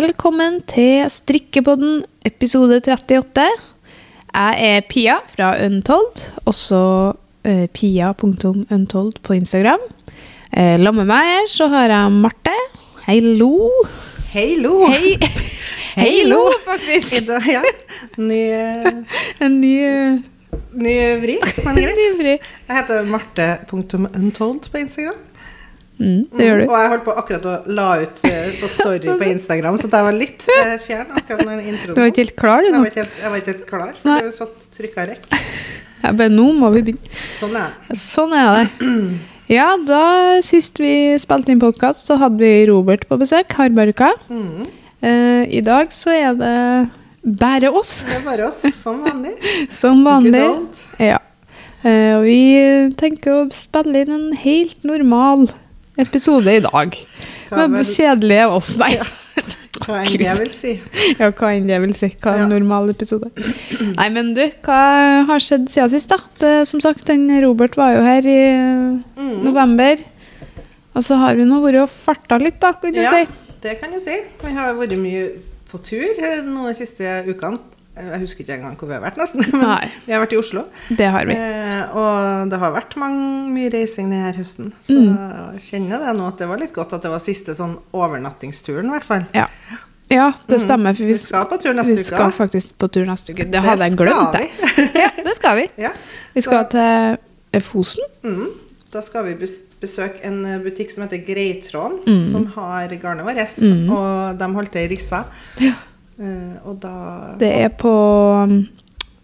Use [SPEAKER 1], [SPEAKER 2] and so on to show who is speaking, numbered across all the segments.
[SPEAKER 1] Velkommen til Strikkepodden episode 38. Jeg er Pia fra Untold, også eh, pia.untold på Instagram. Eh, Sammen med meg her så har jeg Marte. Hallo.
[SPEAKER 2] Heilo!
[SPEAKER 1] Hei. Hei, Lo, faktisk.
[SPEAKER 2] I dag- Ja. Ny,
[SPEAKER 1] En ny, eh,
[SPEAKER 2] ny vri, men greit. Jeg heter marte.untold på Instagram.
[SPEAKER 1] Mm, det gjør
[SPEAKER 2] Og jeg holdt på akkurat å la ut eh, på story på Instagram, så jeg var litt eh, fjern akkurat når introen
[SPEAKER 1] Du var ikke helt klar, du
[SPEAKER 2] Jeg
[SPEAKER 1] nå?
[SPEAKER 2] helt, jeg var ikke helt klar, for du satt trykka rekk.
[SPEAKER 1] Jeg bare, nå må vi begynne.
[SPEAKER 2] Sånn er det.
[SPEAKER 1] Sånn er det. Ja, da sist vi spilte inn podkast, så hadde vi Robert på besøk. Hardbarka.
[SPEAKER 2] Mm.
[SPEAKER 1] Eh, I dag så er det bare oss,
[SPEAKER 2] Det er bare oss, som vanlig.
[SPEAKER 1] som vanlig. Ja. Eh, og vi tenker å spille inn en helt normal episode i dag. Men
[SPEAKER 2] vel-
[SPEAKER 1] kjedelig av oss, nei.
[SPEAKER 2] Hva enn det vil si.
[SPEAKER 1] Ja, hva enn det vil si. Hva er en
[SPEAKER 2] Ja.
[SPEAKER 1] normal episode? Nei, men du, hva har skjedd siden sist, da? Det, som sagt, den Robert var jo her i
[SPEAKER 2] Mm.
[SPEAKER 1] november. Og så har vi nå vært og farta litt, da, kan du
[SPEAKER 2] Ja,
[SPEAKER 1] si.
[SPEAKER 2] det kan du si. Vi har vært mye på tur eh, nå de siste ukene. Jeg husker ikke engang hvor vi har vært, nesten. Men
[SPEAKER 1] Nei.
[SPEAKER 2] vi har vært i Oslo.
[SPEAKER 1] Det har vi.
[SPEAKER 2] Eh, og det har vært mange, mye reising denne høsten. Så
[SPEAKER 1] Mm.
[SPEAKER 2] jeg kjenner det nå at det var litt godt at det var siste sånn overnattingsturen, i hvert fall.
[SPEAKER 1] Ja. ja, det stemmer. For vi,
[SPEAKER 2] Mm. Vi skal på tur neste
[SPEAKER 1] vi
[SPEAKER 2] uke.
[SPEAKER 1] skal faktisk på tur neste uke. Det hadde jeg glemt. Ja, det skal vi.
[SPEAKER 2] Ja.
[SPEAKER 1] Vi skal
[SPEAKER 2] Så-
[SPEAKER 1] til Fosen.
[SPEAKER 2] Mm, da skal vi besøke en eh, butikk som heter Greitråden,
[SPEAKER 1] Mm.
[SPEAKER 2] som har garnet vårt. Og de holdt til i Rissa. Eh, og da
[SPEAKER 1] Det er på um,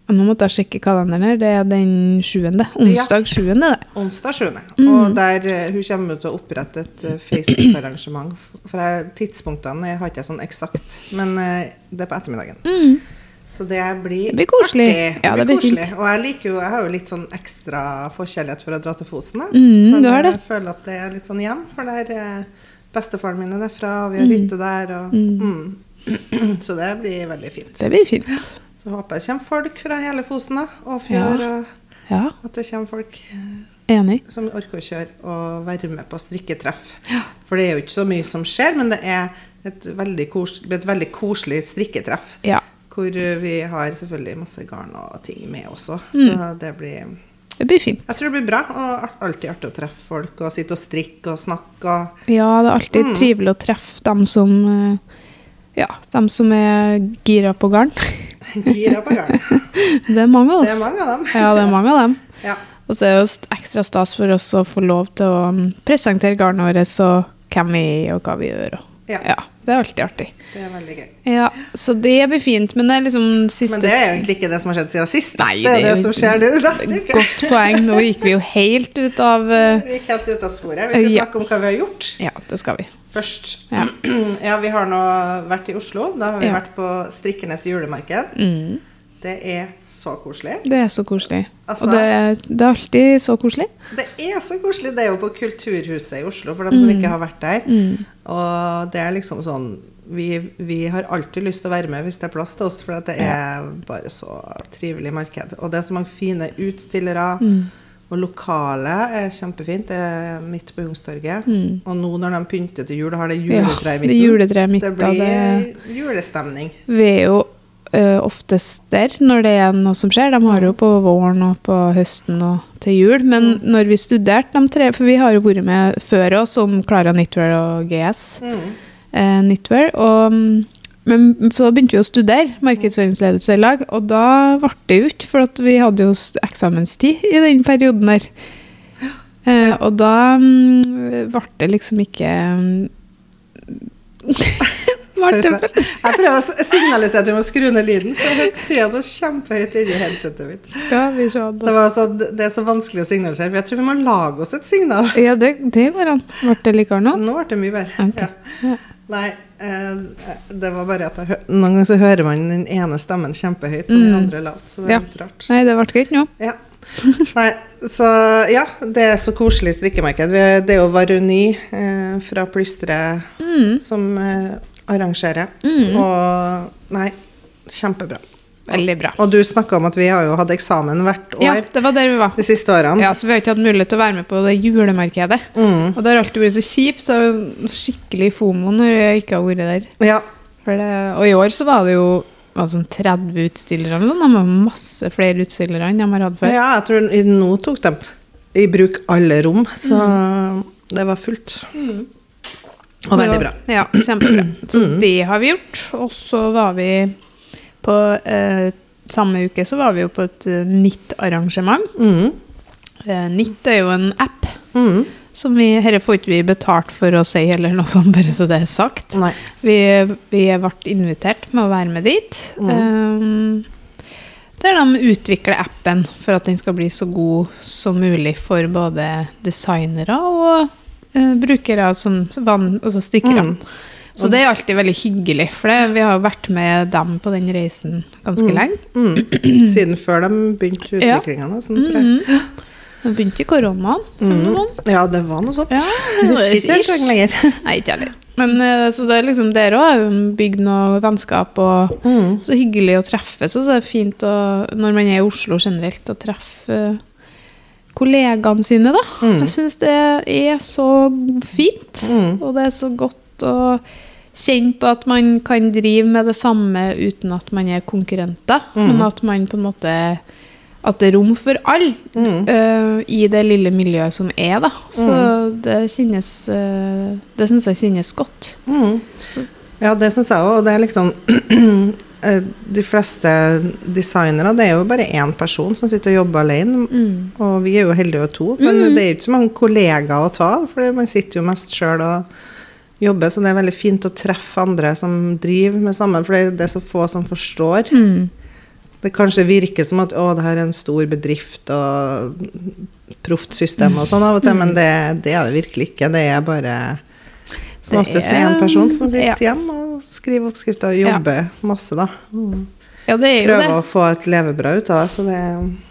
[SPEAKER 1] Nå måtte jeg sjekke kalenderen her. Det er den sjuende. Onsdag sjuende, det.
[SPEAKER 2] Onsdag 7.
[SPEAKER 1] Mm.
[SPEAKER 2] Og der eh, hun kommer til å opprette et eh, Facebook-arrangement. For jeg, tidspunktene jeg har ikke sånn eksakt, men eh, det er på ettermiddagen. Så det blir,
[SPEAKER 1] Det blir koselig.
[SPEAKER 2] artig.
[SPEAKER 1] Ja, det blir
[SPEAKER 2] koselig. Og jeg liker jo, jeg har jo litt sånn ekstra forkjærlighet for å dra til Fosen.
[SPEAKER 1] Mm,
[SPEAKER 2] Men. Jeg føler at det er litt sånn hjem, for der er bestefaren min er derfra, og vi har hytte der. Og, mm. Så det blir veldig fint.
[SPEAKER 1] Det blir fint.
[SPEAKER 2] Så håper jeg det kommer folk fra hele Fosen da, og fjør, og
[SPEAKER 1] Ja,
[SPEAKER 2] at det kommer folk eh,
[SPEAKER 1] enig.
[SPEAKER 2] som orker å kjøre og være med på strikketreff. For det er jo ikke så mye som skjer, men det er et veldig, kos, et veldig koselig strikketreff.
[SPEAKER 1] Ja.
[SPEAKER 2] Hvor eh, vi har selvfølgelig masse garn og ting med også.
[SPEAKER 1] Mm.
[SPEAKER 2] Så det blir
[SPEAKER 1] Det blir fint.
[SPEAKER 2] Jeg tror det blir bra. Og alltid artig å treffe folk og sitte og strikke og snakke. Og
[SPEAKER 1] Ja, det er alltid
[SPEAKER 2] Mm.
[SPEAKER 1] trivelig å treffe dem som eh, Ja, dem som er gira på garn.
[SPEAKER 2] gira på garn.
[SPEAKER 1] Det er mange av oss.
[SPEAKER 2] Det er mange av dem.
[SPEAKER 1] Ja, det er mange av dem.
[SPEAKER 2] Ja.
[SPEAKER 1] Og så er det jo ekstra stas for oss å få lov til å mm, presentere garnet vårt og hvem vi er og hva vi gjør. Og,
[SPEAKER 2] Ja.
[SPEAKER 1] ja, det er alltid artig.
[SPEAKER 2] Det er veldig gøy.
[SPEAKER 1] Ja, Så det blir fint. Men det er liksom siste
[SPEAKER 2] Men det er egentlig ikke det som har skjedd siden sist.
[SPEAKER 1] Nei,
[SPEAKER 2] det er
[SPEAKER 1] det er
[SPEAKER 2] som skjer nå neste uke.
[SPEAKER 1] Godt poeng. Nå gikk vi jo helt ut av uh...
[SPEAKER 2] Vi gikk helt ut av sporet. Vi skal
[SPEAKER 1] Ja.
[SPEAKER 2] snakke om hva vi har gjort
[SPEAKER 1] Ja, det skal vi.
[SPEAKER 2] Først.
[SPEAKER 1] Ja.
[SPEAKER 2] Ja, vi har nå vært i Oslo. Da har vi
[SPEAKER 1] Ja.
[SPEAKER 2] vært på Strikkernes julemarked.
[SPEAKER 1] Mm.
[SPEAKER 2] Det er så koselig.
[SPEAKER 1] Det er så koselig.
[SPEAKER 2] Altså-
[SPEAKER 1] og det, er- det er alltid så koselig.
[SPEAKER 2] Det er så koselig. Det er jo på Kulturhuset i Oslo, for dem som ikke har vært der.
[SPEAKER 1] Mm.
[SPEAKER 2] Og det er liksom sånn vi, vi har alltid lyst til å være med hvis det er plass til oss, for det er bare så trivelig marked. Og det er så mange fine utstillere.
[SPEAKER 1] Mm.
[SPEAKER 2] Og lokalet er kjempefint. Det er midt på Youngstorget.
[SPEAKER 1] Mm.
[SPEAKER 2] Og nå når de pynter til jul har det juletre
[SPEAKER 1] Ja,
[SPEAKER 2] juletreet i
[SPEAKER 1] det
[SPEAKER 2] midten,
[SPEAKER 1] midt
[SPEAKER 2] det blir
[SPEAKER 1] det.
[SPEAKER 2] julestemning.
[SPEAKER 1] Vi er jo ø, oftest der når det er noe som skjer. De har jo på våren og på høsten og til jul. Men når vi studerte de tre For vi har jo vært med før oss om Klara Knitwear og GS
[SPEAKER 2] Mm.
[SPEAKER 1] eh, Knitwear. Og, mm, men så begynte vi å studere markedsføringsledelse i lag, og da ble det jo ikke, for vi hadde jo eksamenstid i den perioden der. Eh, og da mm, ble det liksom ikke mm,
[SPEAKER 2] Jeg prøver å signalisere at vi må skru ned lyden. for Det kjempehøyt inni headsetet mitt. Det, var så, det er så vanskelig å signalisere, for jeg tror vi må lage oss et signal.
[SPEAKER 1] Ja, det, det går an. Ble det likere nå?
[SPEAKER 2] Nå ble det mye bedre.
[SPEAKER 1] Okay.
[SPEAKER 2] Ja. Nei, eh, det var bare at jeg, noen ganger så hører man den ene stemmen kjempehøyt, og den
[SPEAKER 1] Mm.
[SPEAKER 2] andre lavt. Så det er
[SPEAKER 1] Ja.
[SPEAKER 2] litt rart.
[SPEAKER 1] Nei, det ble greit nå.
[SPEAKER 2] Ja. Nei, så ja, det er så koselig strikkemarked. Det er jo Varuni eh, fra Plystre
[SPEAKER 1] Mm.
[SPEAKER 2] som eh, arrangerer.
[SPEAKER 1] Mm.
[SPEAKER 2] Og nei, kjempebra.
[SPEAKER 1] Veldig bra.
[SPEAKER 2] Og du snakka om at vi har jo hatt eksamen hvert år
[SPEAKER 1] Ja, det var der vi var.
[SPEAKER 2] de siste årene.
[SPEAKER 1] Ja, Så vi har ikke hatt mulighet til å være med på det julemarkedet.
[SPEAKER 2] Mm.
[SPEAKER 1] Og det har alltid vært så kjipt, så skikkelig fomo når jeg ikke har vært der.
[SPEAKER 2] Ja,
[SPEAKER 1] det, og i år så var det jo var sånn 30 utstillere. eller sånn. De har masse flere utstillere enn de har hatt før.
[SPEAKER 2] Ja, jeg tror nå tok de i bruk alle rom, så det var fullt. Og veldig bra.
[SPEAKER 1] Ja, kjempebra. Så det har vi gjort. Og så var vi på eh, Samme uke så var vi jo på et uh, NIT-arrangement.
[SPEAKER 2] Mm.
[SPEAKER 1] Eh, NIT er jo en app
[SPEAKER 2] Mm.
[SPEAKER 1] som vi herre får ikke vi betalt for å si, eller noe sånt, bare så det er sagt.
[SPEAKER 2] Nei.
[SPEAKER 1] Vi, vi ble invitert med å være med dit. Um, der de utvikler appen for at den skal bli så god som mulig for både designere og eh, brukere som vann, altså stikkere.
[SPEAKER 2] Mm.
[SPEAKER 1] Så det er alltid veldig hyggelig, for det, vi har vært med dem på den reisen ganske lenge.
[SPEAKER 2] Mm. Siden før de begynte
[SPEAKER 1] Ja.
[SPEAKER 2] utviklinga. Sånn, tror jeg.
[SPEAKER 1] Mhm. Det begynte i koronaen. eller.
[SPEAKER 2] Ja, det var noe sånt.
[SPEAKER 1] Ja,
[SPEAKER 2] husker ikke helt lenger.
[SPEAKER 1] Nei, ikke heller. Men eh, så det er liksom dere òg har bygd noe vennskap, og
[SPEAKER 2] Mm.
[SPEAKER 1] så hyggelig å treffes. Og så er det fint å, når man er i Oslo generelt, å treffe eh, kollegaene sine, da.
[SPEAKER 2] Mm.
[SPEAKER 1] Jeg syns det er så fint,
[SPEAKER 2] Mm.
[SPEAKER 1] og det er så godt å kjenne på at man kan drive med det samme uten at man er konkurrenter,
[SPEAKER 2] Mm.
[SPEAKER 1] men at man på en måte at det er rom for alle
[SPEAKER 2] Mm.
[SPEAKER 1] uh, i det lille miljøet som er, da. Så
[SPEAKER 2] Mm.
[SPEAKER 1] det kjennes uh, Det syns jeg kjennes godt.
[SPEAKER 2] Mm. Ja, det syns jeg òg. Og det er liksom eh, De fleste designere, det er jo bare én person som sitter og jobber alene.
[SPEAKER 1] Mm.
[SPEAKER 2] Og vi er jo heldige og to, men det er jo ikke så mange kollegaer å ta av, for man sitter jo mest sjøl og jobber, så det er veldig fint å treffe andre som driver med samme, for det er så få som forstår.
[SPEAKER 1] Mm.
[SPEAKER 2] Det kanskje virker som at å, det her er en stor bedrift og proft system og sånn av og til, men det, det er det virkelig ikke. Det er bare som oftest
[SPEAKER 1] er-
[SPEAKER 2] én person som sitter
[SPEAKER 1] ja.
[SPEAKER 2] hjemme og skriver oppskrifter og jobber masse, da. Mm.
[SPEAKER 1] Ja, det er jo det.
[SPEAKER 2] Prøver å få et levebrød ut av det, så det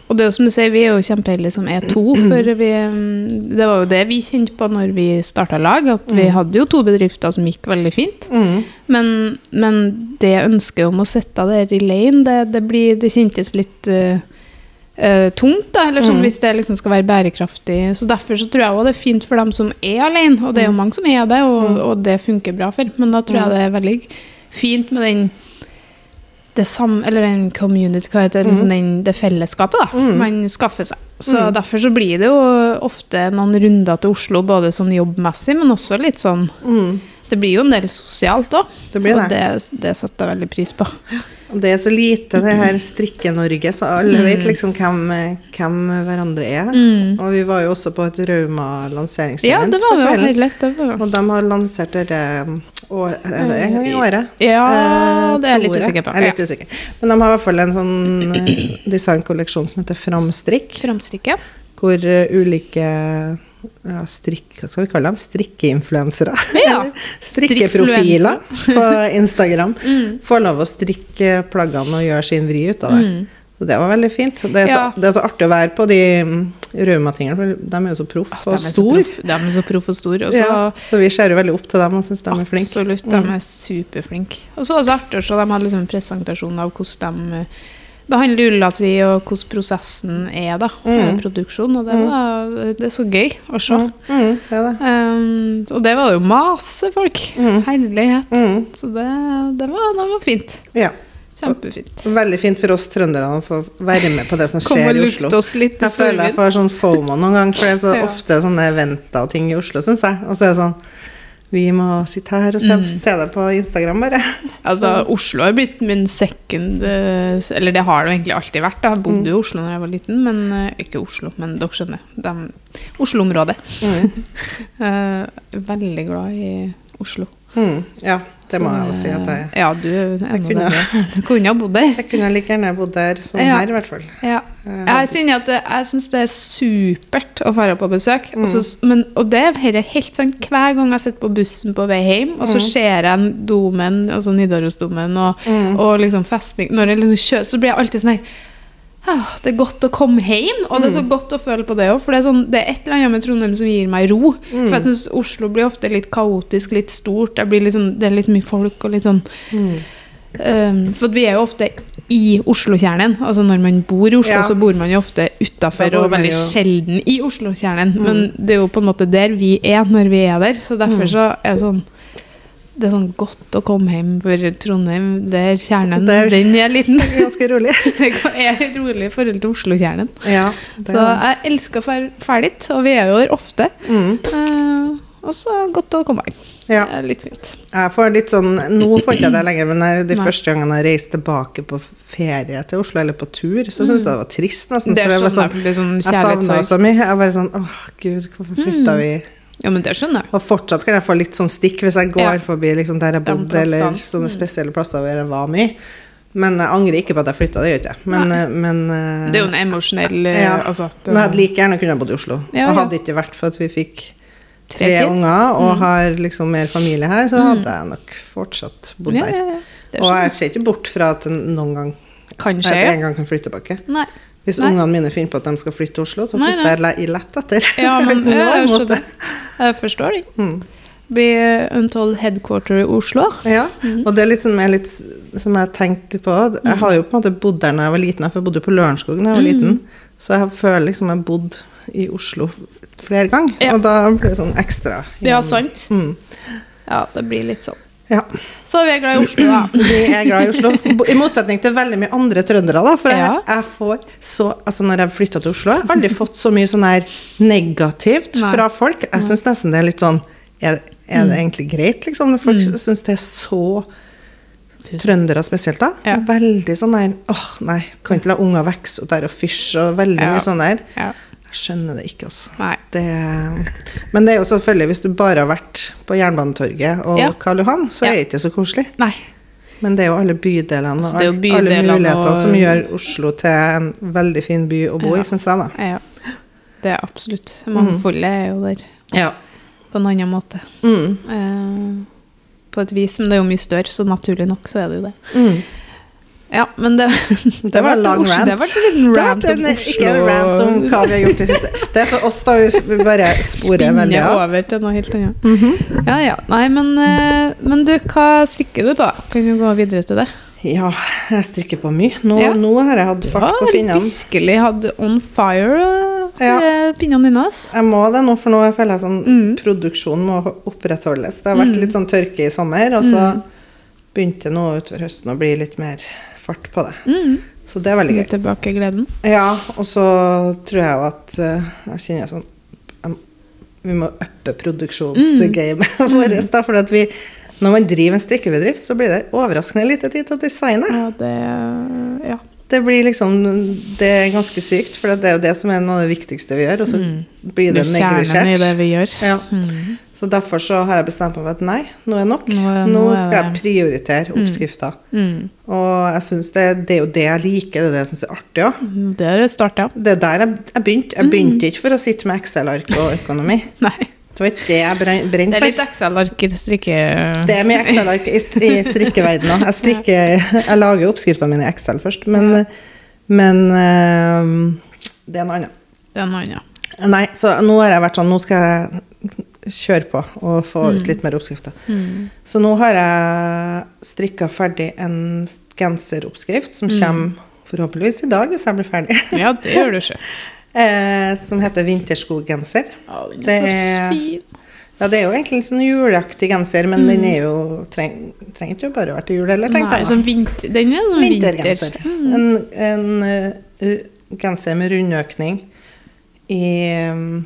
[SPEAKER 1] Og det er jo som du sier, vi er jo kjempeheldige som er to. For vi, mm, det var jo det vi kjente på når vi starta lag, at vi hadde jo to bedrifter som gikk veldig fint.
[SPEAKER 2] mm.
[SPEAKER 1] Men, men det ønsket om å sette der i lane, det, det, blir, det kjentes litt uh, tungt, da, eller sånn,
[SPEAKER 2] Mm.
[SPEAKER 1] hvis det liksom skal være bærekraftig. Så Derfor så tror jeg også det er fint for dem som er alene, og det er jo mange som er det, og, og det funker bra for. Men da tror jeg det er veldig fint med den det samme, eller den community, hva heter det, liksom den, det fellesskapet da,
[SPEAKER 2] Mm.
[SPEAKER 1] man skaffer seg. Så
[SPEAKER 2] Mm.
[SPEAKER 1] derfor så blir det jo ofte noen runder til Oslo, både sånn jobbmessig, men også litt sånn
[SPEAKER 2] Mm.
[SPEAKER 1] Det blir jo en del sosialt òg. Og
[SPEAKER 2] det.
[SPEAKER 1] det, setter jeg veldig pris på.
[SPEAKER 2] Og det er så lite, det her Strikke-Norge, så alle vet liksom hvem, hvem hverandre er.
[SPEAKER 1] Mm.
[SPEAKER 2] Og vi var jo også på et Rauma-lanseringsevent
[SPEAKER 1] Ja, det var
[SPEAKER 2] på
[SPEAKER 1] jo
[SPEAKER 2] kvelden.
[SPEAKER 1] helt lett. Det var.
[SPEAKER 2] Og de har lansert dette det en gang i året.
[SPEAKER 1] Ja,
[SPEAKER 2] Eh,
[SPEAKER 1] det er jeg litt usikker på.
[SPEAKER 2] Jeg er litt usikker. Men de har i hvert fall en sånn eh, designkolleksjon som heter Framstrikk,
[SPEAKER 1] Framstrikket.
[SPEAKER 2] Hvor eh, ulike ja, strikk, hva skal vi kalle dem? Strikkeinfluensere.
[SPEAKER 1] Ja,
[SPEAKER 2] Strikkeprofiler på Instagram.
[SPEAKER 1] Mm.
[SPEAKER 2] Får lov å strikke plaggene og gjøre sin vri ut av det.
[SPEAKER 1] Mm.
[SPEAKER 2] Så det var veldig fint. Det er,
[SPEAKER 1] Ja.
[SPEAKER 2] så, det er så artig å være på de mm, Rauma-tingene, for de er jo så proff og
[SPEAKER 1] er
[SPEAKER 2] store.
[SPEAKER 1] proff- De er så proff og store. Også,
[SPEAKER 2] Ja, så vi ser jo veldig opp til dem og syns de er flinke.
[SPEAKER 1] Absolutt, de er superflinke. Og så var det så artig å se, de hadde liksom en presentasjon av hvordan de eh, behandler ulla si, og hvordan prosessen er da,
[SPEAKER 2] Mm.
[SPEAKER 1] produksjon. Og det, var, det er så gøy å se.
[SPEAKER 2] Mm, mm, det det.
[SPEAKER 1] Um, og det var jo masse folk.
[SPEAKER 2] Mm.
[SPEAKER 1] Herlighet.
[SPEAKER 2] Mm,
[SPEAKER 1] Så det, det, var, det var fint.
[SPEAKER 2] ja.
[SPEAKER 1] Kjempefint.
[SPEAKER 2] Veldig fint for oss trøndere å få være med på det som skjer i Oslo.
[SPEAKER 1] oss litt
[SPEAKER 2] Jeg føler jeg får sånn fomo noen ganger, for det er så
[SPEAKER 1] Ja.
[SPEAKER 2] ofte sånne eventer og ting i Oslo, syns jeg. Og så er det sånn Vi må sitte her og se,
[SPEAKER 1] Mm.
[SPEAKER 2] se det på Instagram, bare.
[SPEAKER 1] Altså, Oslo har blitt min second eh, Eller det har det jo egentlig alltid vært. da. Jeg bodde jo i Oslo da jeg var liten, men eh, ikke Oslo, men dere skjønner. De- Oslo-området.
[SPEAKER 2] Mm.
[SPEAKER 1] Eh, veldig glad i Oslo.
[SPEAKER 2] Mm. Ja, det må jeg jo si at jeg.
[SPEAKER 1] Ja, du er enda bedre. Du kunne ha bodd der.
[SPEAKER 2] Jeg kunne like gjerne bodd der som
[SPEAKER 1] Ja.
[SPEAKER 2] her, i hvert fall.
[SPEAKER 1] Ja.
[SPEAKER 2] Eh,
[SPEAKER 1] Jeg, kjenner at jeg syns det er supert å dra på besøk.
[SPEAKER 2] Mm.
[SPEAKER 1] Og, så, men, og det er helt sånn hver gang jeg sitter på bussen på vei hjem, og så
[SPEAKER 2] Mm.
[SPEAKER 1] ser jeg en domen, altså Nidarosdomen, og,
[SPEAKER 2] Mm.
[SPEAKER 1] og liksom festning Når jeg liksom kjører, så blir jeg alltid sånn her «Ah, det er godt å komme hjem, og det er så
[SPEAKER 2] Mm.
[SPEAKER 1] godt å føle på det òg. For det er, sånn, det er et eller annet med Trondheim som gir meg ro.
[SPEAKER 2] Mm.
[SPEAKER 1] For jeg syns Oslo blir ofte litt kaotisk, litt stort. Sånn, det er litt mye folk og litt sånn
[SPEAKER 2] Mm.
[SPEAKER 1] Um, for vi er jo ofte i Oslo-kjernen. Altså Når man bor i Oslo,
[SPEAKER 2] Ja.
[SPEAKER 1] så bor man jo ofte utafor, og veldig
[SPEAKER 2] jo-
[SPEAKER 1] sjelden i Oslo-kjernen.
[SPEAKER 2] Mm.
[SPEAKER 1] Men det er jo på en måte der vi er når vi er der. Så derfor
[SPEAKER 2] Mm.
[SPEAKER 1] så er det sånn det er sånn godt å komme hjem for Trondheim. Der kjernen,
[SPEAKER 2] Der-
[SPEAKER 1] den er liten.
[SPEAKER 2] Ganske rolig.
[SPEAKER 1] Det er rolig i forhold til Oslo-kjernen.
[SPEAKER 2] Ja,
[SPEAKER 1] Så jeg elsker å dra dit, og vi er jo der ofte.
[SPEAKER 2] Mm.
[SPEAKER 1] Uh, og så godt å komme hjem.
[SPEAKER 2] Ja.
[SPEAKER 1] Det er litt fint.
[SPEAKER 2] Jeg får litt sånn, Nå får ikke jeg det lenger, men jeg, de
[SPEAKER 1] Nei.
[SPEAKER 2] første gangene jeg reiste tilbake på ferie til Oslo, eller på tur, så syntes jeg det var trist. nesten.
[SPEAKER 1] Det er
[SPEAKER 2] var
[SPEAKER 1] sånn, det sånn
[SPEAKER 2] jeg savna så mye. Jeg bare sånn Åh, gud, hvorfor flytta vi
[SPEAKER 1] Ja, men det skjønner jeg.
[SPEAKER 2] Og fortsatt kan jeg få litt sånn stikk hvis jeg går
[SPEAKER 1] Ja.
[SPEAKER 2] forbi liksom der jeg
[SPEAKER 1] De
[SPEAKER 2] bodde, eller sånne spesielle plasser hvor jeg var mye. Men jeg angrer ikke på at jeg flytta, det gjør ikke jeg. Men, eh, men eh,
[SPEAKER 1] Det er jo en emosjonell eh,
[SPEAKER 2] Ja.
[SPEAKER 1] altså,
[SPEAKER 2] Men jeg hadde like gjerne kunnet bodd i Oslo.
[SPEAKER 1] Ja,
[SPEAKER 2] og hadde ikke vært for at vi fikk
[SPEAKER 1] Tre
[SPEAKER 2] tre unger og
[SPEAKER 1] Mm.
[SPEAKER 2] har liksom mer familie her, så hadde jeg nok fortsatt bodd
[SPEAKER 1] ja,
[SPEAKER 2] der. Og jeg ser ikke bort fra at noen gang
[SPEAKER 1] Kanskje.
[SPEAKER 2] at jeg en gang kan flytte tilbake.
[SPEAKER 1] Nei.
[SPEAKER 2] Hvis
[SPEAKER 1] Nei.
[SPEAKER 2] ungene mine finner på at de skal flytte til Oslo, så
[SPEAKER 1] Nei,
[SPEAKER 2] flytter jeg lett etter.
[SPEAKER 1] Ja, men jeg
[SPEAKER 2] måte.
[SPEAKER 1] Jeg forstår det.
[SPEAKER 2] Mm.
[SPEAKER 1] Blir Untold headquarter i Oslo.
[SPEAKER 2] Ja,
[SPEAKER 1] Mhm.
[SPEAKER 2] og det er litt som jeg, litt, som jeg tenkte litt på. Jeg har jo på en måte bodd der når jeg var liten, jeg bodde på Lørenskog da jeg var liten. Så jeg føler liksom jeg har bodd i Oslo flere ganger,
[SPEAKER 1] Ja.
[SPEAKER 2] og da blir det sånn ekstra.
[SPEAKER 1] Ja,
[SPEAKER 2] er
[SPEAKER 1] sant.
[SPEAKER 2] Mm.
[SPEAKER 1] Ja, det blir litt sånn.
[SPEAKER 2] Ja,
[SPEAKER 1] Så vi er glad i Oslo, da.
[SPEAKER 2] vi er glad i Oslo. I motsetning til veldig mye andre trøndere, da. For
[SPEAKER 1] Ja.
[SPEAKER 2] jeg, jeg får så Altså, når jeg flytta til Oslo, jeg har aldri fått så mye sånn her negativt
[SPEAKER 1] Nei.
[SPEAKER 2] fra folk. Jeg syns nesten det er litt sånn Er, er det egentlig greit, liksom? Når folk
[SPEAKER 1] Mm.
[SPEAKER 2] syns det er så Trøndere spesielt, da.
[SPEAKER 1] Ja.
[SPEAKER 2] Veldig sånn der åh, nei, kan ikke la unger vokse opp der og fysje, og veldig
[SPEAKER 1] Ja.
[SPEAKER 2] mye sånn der.
[SPEAKER 1] Ja.
[SPEAKER 2] Skjønner det ikke, altså. Det, men det er jo selvfølgelig, hvis du bare har vært på Jernbanetorget og
[SPEAKER 1] Ja.
[SPEAKER 2] Karl Johan, så er det ikke så koselig.
[SPEAKER 1] Nei.
[SPEAKER 2] Men det er jo alle bydelene
[SPEAKER 1] Altså,
[SPEAKER 2] og alle mulighetene
[SPEAKER 1] og-
[SPEAKER 2] som gjør Oslo til en veldig fin by å bo
[SPEAKER 1] Ja.
[SPEAKER 2] i, syns jeg, da.
[SPEAKER 1] Ja. Det er absolutt. Mangfoldet er jo der
[SPEAKER 2] Ja.
[SPEAKER 1] på en annen måte.
[SPEAKER 2] Mm.
[SPEAKER 1] Eh, på et vis, men det er jo mye større, så naturlig nok så er det jo det.
[SPEAKER 2] Mm.
[SPEAKER 1] Ja, men det
[SPEAKER 2] Det var en lang rant.
[SPEAKER 1] Det var en
[SPEAKER 2] Det har
[SPEAKER 1] rant om Oslo.
[SPEAKER 2] ikke en rant om hva vi har gjort i det siste. Det er for oss, da. Vi bare sporer veldig av.
[SPEAKER 1] over til noe helt annet.
[SPEAKER 2] Mhm.
[SPEAKER 1] Ja, ja. Nei, men, eh, men du, hva strikker du på? Kan du gå videre til det?
[SPEAKER 2] Ja, jeg strikker på mye. Nå,
[SPEAKER 1] Ja.
[SPEAKER 2] nå har jeg hatt fart på finnene.
[SPEAKER 1] virkelig hatt on fire uh,
[SPEAKER 2] Ja.
[SPEAKER 1] pinnene dine.
[SPEAKER 2] Jeg må det nå, for nå føler jeg sånn
[SPEAKER 1] Mm.
[SPEAKER 2] Produksjonen må opprettholdes. Det har vært litt sånn tørke i sommer, og så
[SPEAKER 1] Mm.
[SPEAKER 2] begynte nå utover høsten å bli litt mer fart på det.
[SPEAKER 1] Mm.
[SPEAKER 2] Så det er veldig gøy.
[SPEAKER 1] tilbake gleden.
[SPEAKER 2] Ja, og så tror jeg jo at eh, Jeg kjenner sånn Vi må uppe produksjonsgamet vårt. da, For at vi, når man driver en strikkebedrift, så blir det overraskende lite tid til å designe.
[SPEAKER 1] Ja, det Ja.
[SPEAKER 2] Det blir liksom Det er ganske sykt, for det er jo det som er noe av det viktigste vi gjør, og så blir det
[SPEAKER 1] Det er kjernen i det vi gjør.
[SPEAKER 2] Ja.
[SPEAKER 1] Mm.
[SPEAKER 2] Så derfor så har jeg bestemt meg for at nei, nå er nok.
[SPEAKER 1] Nå
[SPEAKER 2] Nå
[SPEAKER 1] nå
[SPEAKER 2] skal jeg prioritere oppskrifter.
[SPEAKER 1] Mm.
[SPEAKER 2] Og jeg synes det, det er jo det jeg liker, det er det jeg syns er artig òg.
[SPEAKER 1] Det har det starta.
[SPEAKER 2] Det er der jeg, jeg begynte. Jeg begynte ikke for å sitte med Excel-ark og økonomi.
[SPEAKER 1] Nei.
[SPEAKER 2] Det var ikke det jeg brenn-
[SPEAKER 1] Det er litt Excel-ark i strikke...
[SPEAKER 2] Det er mye Excel-ark i, str- strikkeverdenen òg. Jeg, strikker- jeg lager oppskriftene mine i Excel først, men, men eh, det er noe annet.
[SPEAKER 1] Det er noe annet.
[SPEAKER 2] Nei, så nå har jeg vært sånn Nå skal jeg kjøre på og få ut litt mer oppskrifter.
[SPEAKER 1] Mm.
[SPEAKER 2] Så nå har jeg strikka ferdig en genseroppskrift som kommer forhåpentligvis i dag, hvis jeg blir ferdig.
[SPEAKER 1] Ja, det gjør du ikke.
[SPEAKER 2] Eh, som heter vinterskoggenser.
[SPEAKER 1] Ja, den
[SPEAKER 2] Det er-
[SPEAKER 1] så fin.
[SPEAKER 2] Ja, det er jo egentlig en sånn juleaktig genser, men den er jo treng, trenger ikke bare å være til jul heller, tenkte jeg.
[SPEAKER 1] sånn vinter, den er sånn
[SPEAKER 2] Vintergenser.
[SPEAKER 1] vinter. Mm.
[SPEAKER 2] En, en uh, genser med rundøkning i,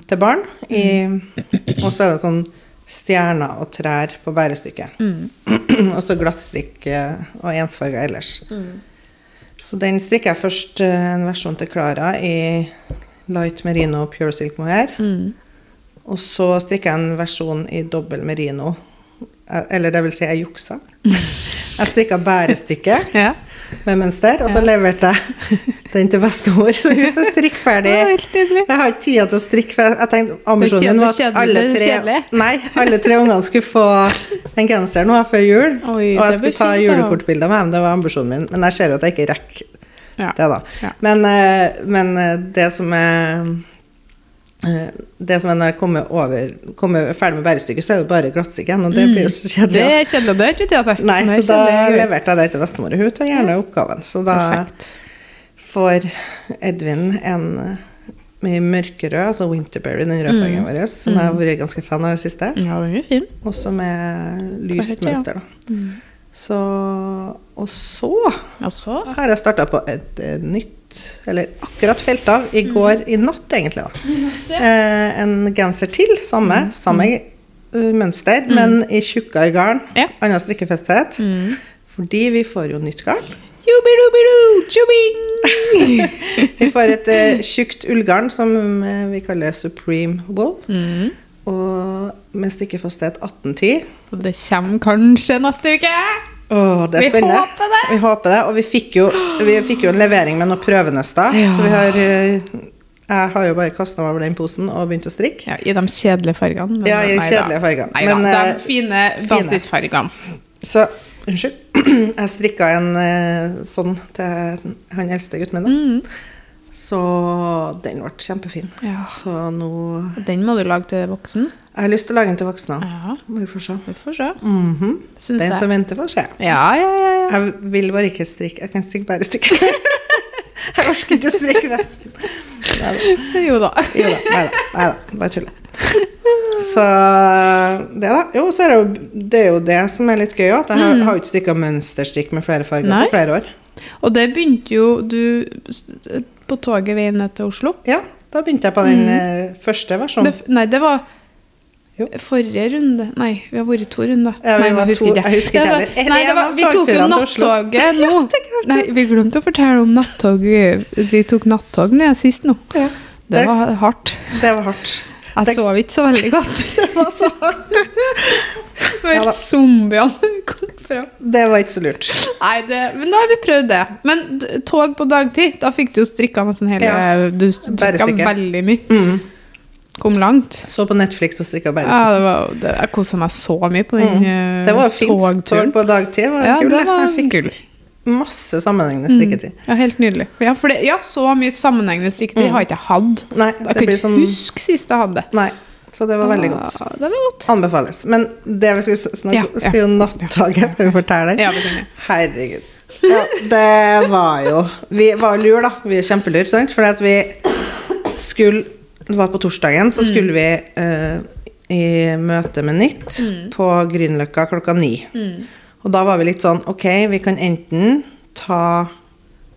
[SPEAKER 2] til barn. I, og så er det sånn stjerner og trær på bærestykket.
[SPEAKER 1] Mm.
[SPEAKER 2] og så glattstrikk og ensfarga ellers.
[SPEAKER 1] Mm.
[SPEAKER 2] Så den strikker jeg først eh, en versjon til Klara i light merino pure silk mohair.
[SPEAKER 1] Mm.
[SPEAKER 2] Og så strikker jeg en versjon i dobbel merino. Eh, Eller det vil si, jeg juksa. Jeg strikka bærestykket
[SPEAKER 1] Ja.
[SPEAKER 2] Med mønster, og så leverte jeg den til bestemor. Så hun får strikke ferdig. Jeg har ikke tid til å strikke, for jeg tenkte ambisjonen min var
[SPEAKER 1] at
[SPEAKER 2] alle tre, nei, alle tre ungene skulle få en genser nå før jul. Og jeg skulle ta julekortbilder med dem, det var ambisjonen min. Men jeg ser jo at jeg ikke rekker det, da. Men, eh, men eh, det som er det som er når jeg kommer, over, kommer ferdig med bærestykket, så er det bare glattstrikk igjen, og det blir jo så
[SPEAKER 1] Det
[SPEAKER 2] kjedelig.
[SPEAKER 1] er kjedelig, det er ikke til.
[SPEAKER 2] Nei,
[SPEAKER 1] er
[SPEAKER 2] så da leverte jeg det til bestemor, hun tar gjerne oppgaven. Så da
[SPEAKER 1] Perfekt.
[SPEAKER 2] får Edvin en, mye mørkerød, altså Winterberry, den rødfargen vår, som jeg har vært ganske fan av i det siste.
[SPEAKER 1] Ja, den er fin.
[SPEAKER 2] Og som er lyst
[SPEAKER 1] Helt,
[SPEAKER 2] mønster, da. Så Og så
[SPEAKER 1] Og så
[SPEAKER 2] har jeg starta på et, et nytt Eller akkurat felt av i går i natt, egentlig. da. Eh, en genser til. Samme, samme eh, mønster, men i tjukkere garn.
[SPEAKER 1] Ja.
[SPEAKER 2] Annen strikkefesthet. Fordi vi får jo nytt garn. Vi får et eh, tjukt ullgarn som eh, vi kaller Supreme Wool.
[SPEAKER 1] Mm.
[SPEAKER 2] Og med stikkefasthet 1810.
[SPEAKER 1] Og det kommer kanskje neste uke.
[SPEAKER 2] Åh, det er
[SPEAKER 1] Vi
[SPEAKER 2] spennende.
[SPEAKER 1] håper det.
[SPEAKER 2] Vi håper det. Og vi fikk jo, vi fikk jo en levering med noen prøvenøster.
[SPEAKER 1] Ja.
[SPEAKER 2] Så vi har eh, Jeg har jo bare kasta meg over den posen og begynt å strikke.
[SPEAKER 1] Ja, I de kjedelige fargene. men
[SPEAKER 2] Ja, i
[SPEAKER 1] de
[SPEAKER 2] kjedelige fargene.
[SPEAKER 1] Nei da,
[SPEAKER 2] Men,
[SPEAKER 1] de
[SPEAKER 2] eh,
[SPEAKER 1] fine basisfargene.
[SPEAKER 2] Så unnskyld. Jeg strikka en eh, sånn til han eldste gutten min. da.
[SPEAKER 1] Mm.
[SPEAKER 2] Så den ble kjempefin.
[SPEAKER 1] Ja.
[SPEAKER 2] Så nå
[SPEAKER 1] Den må du lage til voksen.
[SPEAKER 2] Jeg har lyst til å lage den til voksne.
[SPEAKER 1] Ja,
[SPEAKER 2] Vi får se.
[SPEAKER 1] vi får se.
[SPEAKER 2] Mhm.
[SPEAKER 1] Syns
[SPEAKER 2] Den
[SPEAKER 1] jeg.
[SPEAKER 2] som venter, får se.
[SPEAKER 1] Ja, ja, ja. ja.
[SPEAKER 2] Jeg vil bare ikke strikke. Jeg kan strikke bare stykker. jeg orker ikke strikke resten. Neida.
[SPEAKER 1] Jo da.
[SPEAKER 2] Jo da. Nei da. Nei da. Bare tuller. Så det, da. Jo, så er det jo det, er jo det som er litt gøy òg. At jeg har, har jo ikke strikka mønsterstrikk med flere farger
[SPEAKER 1] Nei.
[SPEAKER 2] på flere år.
[SPEAKER 1] Og det begynte jo du på toget veien ned til Oslo.
[SPEAKER 2] Ja, da begynte jeg på den mm. første versjonen.
[SPEAKER 1] Det, nei, det var
[SPEAKER 2] Jo.
[SPEAKER 1] forrige runde. Nei, vi har vært to runder.
[SPEAKER 2] Ja,
[SPEAKER 1] nei,
[SPEAKER 2] var
[SPEAKER 1] husker ikke
[SPEAKER 2] jeg husker ikke heller.
[SPEAKER 1] Nei, det var, vi tok jo nattoget nå. Nei, vi glemte å fortelle om nattog. Vi tok nattog ned sist nå.
[SPEAKER 2] Ja,
[SPEAKER 1] Det
[SPEAKER 2] Det-
[SPEAKER 1] var hardt.
[SPEAKER 2] det var hardt.
[SPEAKER 1] Jeg
[SPEAKER 2] Det-
[SPEAKER 1] sov ikke så veldig godt.
[SPEAKER 2] Det var så hardt. Ja
[SPEAKER 1] helt zombiene kom fram.
[SPEAKER 2] Det var ikke så lurt.
[SPEAKER 1] Nei, det, men da har vi prøvd det. Men tog på dagtid, da fikk du jo strikka nesten hele
[SPEAKER 2] Ja,
[SPEAKER 1] Du strikka veldig mye.
[SPEAKER 2] Mm.
[SPEAKER 1] Kom langt.
[SPEAKER 2] Så på Netflix og strikka bærestøvler.
[SPEAKER 1] Ja, det var, det, jeg kosa meg så mye på den
[SPEAKER 2] Mm.
[SPEAKER 1] eh,
[SPEAKER 2] Det var fint. Tog på dagtid var
[SPEAKER 1] Ja,
[SPEAKER 2] gull.
[SPEAKER 1] det var
[SPEAKER 2] Jeg fikk
[SPEAKER 1] gull.
[SPEAKER 2] masse sammenhengende strikketid.
[SPEAKER 1] Ja, helt nydelig. Ja, for det, ja, så mye sammenhengende strikketid har jeg ikke hatt.
[SPEAKER 2] Nei,
[SPEAKER 1] Jeg
[SPEAKER 2] Mm.
[SPEAKER 1] kan ikke
[SPEAKER 2] som
[SPEAKER 1] huske sist jeg hadde det.
[SPEAKER 2] Nei, så det var veldig godt.
[SPEAKER 1] Ja, det var godt.
[SPEAKER 2] Anbefales. Men det vi skulle snakke
[SPEAKER 1] Ja, ja.
[SPEAKER 2] si om nattoget, skal vi fortelle?
[SPEAKER 1] Ja, vi.
[SPEAKER 2] Herregud. Ja, det var jo Vi var lur, da. Vi er kjempelur, sant? Fordi at vi skulle Det var på torsdagen, så skulle vi uh, i møte med NIT på Grünerløkka klokka ni. Og da var vi litt sånn Ok, vi kan enten ta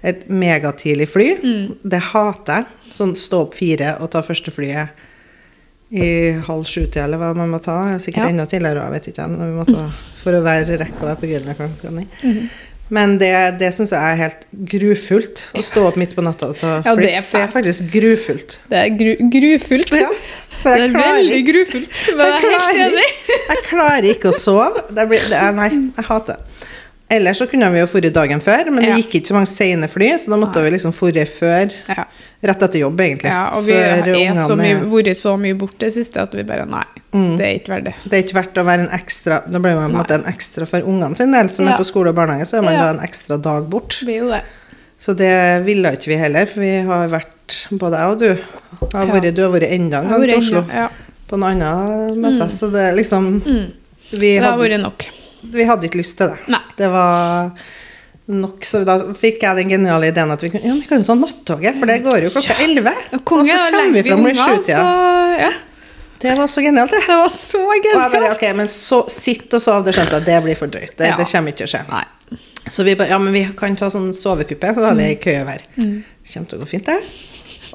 [SPEAKER 2] et megatidlig fly. Det hater jeg. Sånn stå opp fire og ta første flyet i halv sju-tida, eller hva man må ta. Sikkert
[SPEAKER 1] Ja.
[SPEAKER 2] enda tidligere, jeg vet ikke. ta, for å være rekke å være på Grünerløkka klokka ni.
[SPEAKER 1] Mhm.
[SPEAKER 2] Men det, det syns jeg er helt grufullt. Å stå opp midt på natta Altså,
[SPEAKER 1] Ja, det er
[SPEAKER 2] det er faktisk grufullt.
[SPEAKER 1] Det er gru, grufullt.
[SPEAKER 2] Ja,
[SPEAKER 1] Det er veldig grufullt, men jeg helt
[SPEAKER 2] klarer Jeg klarer ikke å sove. Det blir, det er, nei, jeg hater det. Ellers så kunne vi jo dratt dagen før, men det gikk ikke så mange sene fly, så da måtte vi liksom dratt før.
[SPEAKER 1] Ja.
[SPEAKER 2] Rett etter jobb, egentlig.
[SPEAKER 1] Ja, og vi mye, vært så mye borte det siste at vi bare Nei,
[SPEAKER 2] Mm.
[SPEAKER 1] det er ikke verdt det.
[SPEAKER 2] Det er ikke verdt å være en ekstra Da blir man på en måte en ekstra for ungene sin del, som
[SPEAKER 1] Ja.
[SPEAKER 2] er på skole og barnehage, så er man
[SPEAKER 1] Ja.
[SPEAKER 2] da en ekstra dag bort.
[SPEAKER 1] Det blir jo det.
[SPEAKER 2] Så det ville ikke vi heller, for vi har vært, både jeg og du, har vært, du har vært enda en gang til Oslo
[SPEAKER 1] Ja.
[SPEAKER 2] på noe annen møte. Så det liksom
[SPEAKER 1] Mm.
[SPEAKER 2] vi,
[SPEAKER 1] Det har vært nok.
[SPEAKER 2] vi hadde ikke lyst til det.
[SPEAKER 1] Nei.
[SPEAKER 2] Det var nok, så da fikk jeg den geniale ideen at vi kunne, ja, vi kan jo ta nattoget, for det går jo klokka elleve. Og
[SPEAKER 1] og
[SPEAKER 2] så kommer vi fram i sjutida.
[SPEAKER 1] ja.
[SPEAKER 2] Det var så genialt, det.
[SPEAKER 1] Det var så
[SPEAKER 2] Og jeg bare,
[SPEAKER 1] genialt.
[SPEAKER 2] ok, men så sitt og sov, det skjønte jeg, det blir for drøyt. Det,
[SPEAKER 1] Ja.
[SPEAKER 2] det kommer ikke til å skje.
[SPEAKER 1] Nei.
[SPEAKER 2] Så vi bare, ja, men vi kan ta sånn sovekuppe, så har vi kø hver.
[SPEAKER 1] Mm.
[SPEAKER 2] Kommer til å gå fint, det.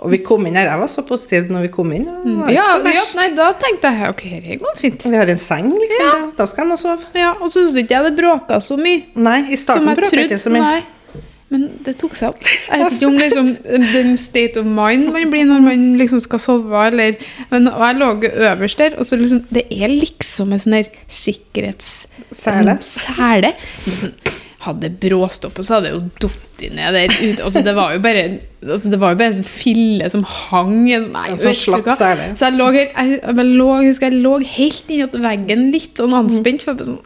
[SPEAKER 2] Og vi kom inn her, jeg var så positiv når vi kom inn. det.
[SPEAKER 1] Ja,
[SPEAKER 2] så
[SPEAKER 1] ja, nei, da tenkte jeg ok, det går fint.
[SPEAKER 2] Vi har en seng, liksom.
[SPEAKER 1] Ja.
[SPEAKER 2] Da, da skal han sove.
[SPEAKER 1] Ja, Og syns ikke jeg det bråka så mye.
[SPEAKER 2] Nei, i starten bråka ikke så mye.
[SPEAKER 1] Nei. Men det tok seg opp. Jeg vet ikke om liksom, den state of mind man blir når man liksom skal sove, eller Men og jeg lå øverst der, og så liksom Det er liksom en sånn her
[SPEAKER 2] sikkerhetssele.
[SPEAKER 1] Sånn Sånn, hadde bråstoppet, så hadde jeg jo datt ned der ute. Altså, det var jo bare altså, Det var jo bare en sånn fille som hang sånn Nei,
[SPEAKER 2] En sånn slapp sele.
[SPEAKER 1] Så jeg lå, jeg, jeg, lå, husker jeg lå helt inntil veggen, litt sånn anspent. For jeg bare sånn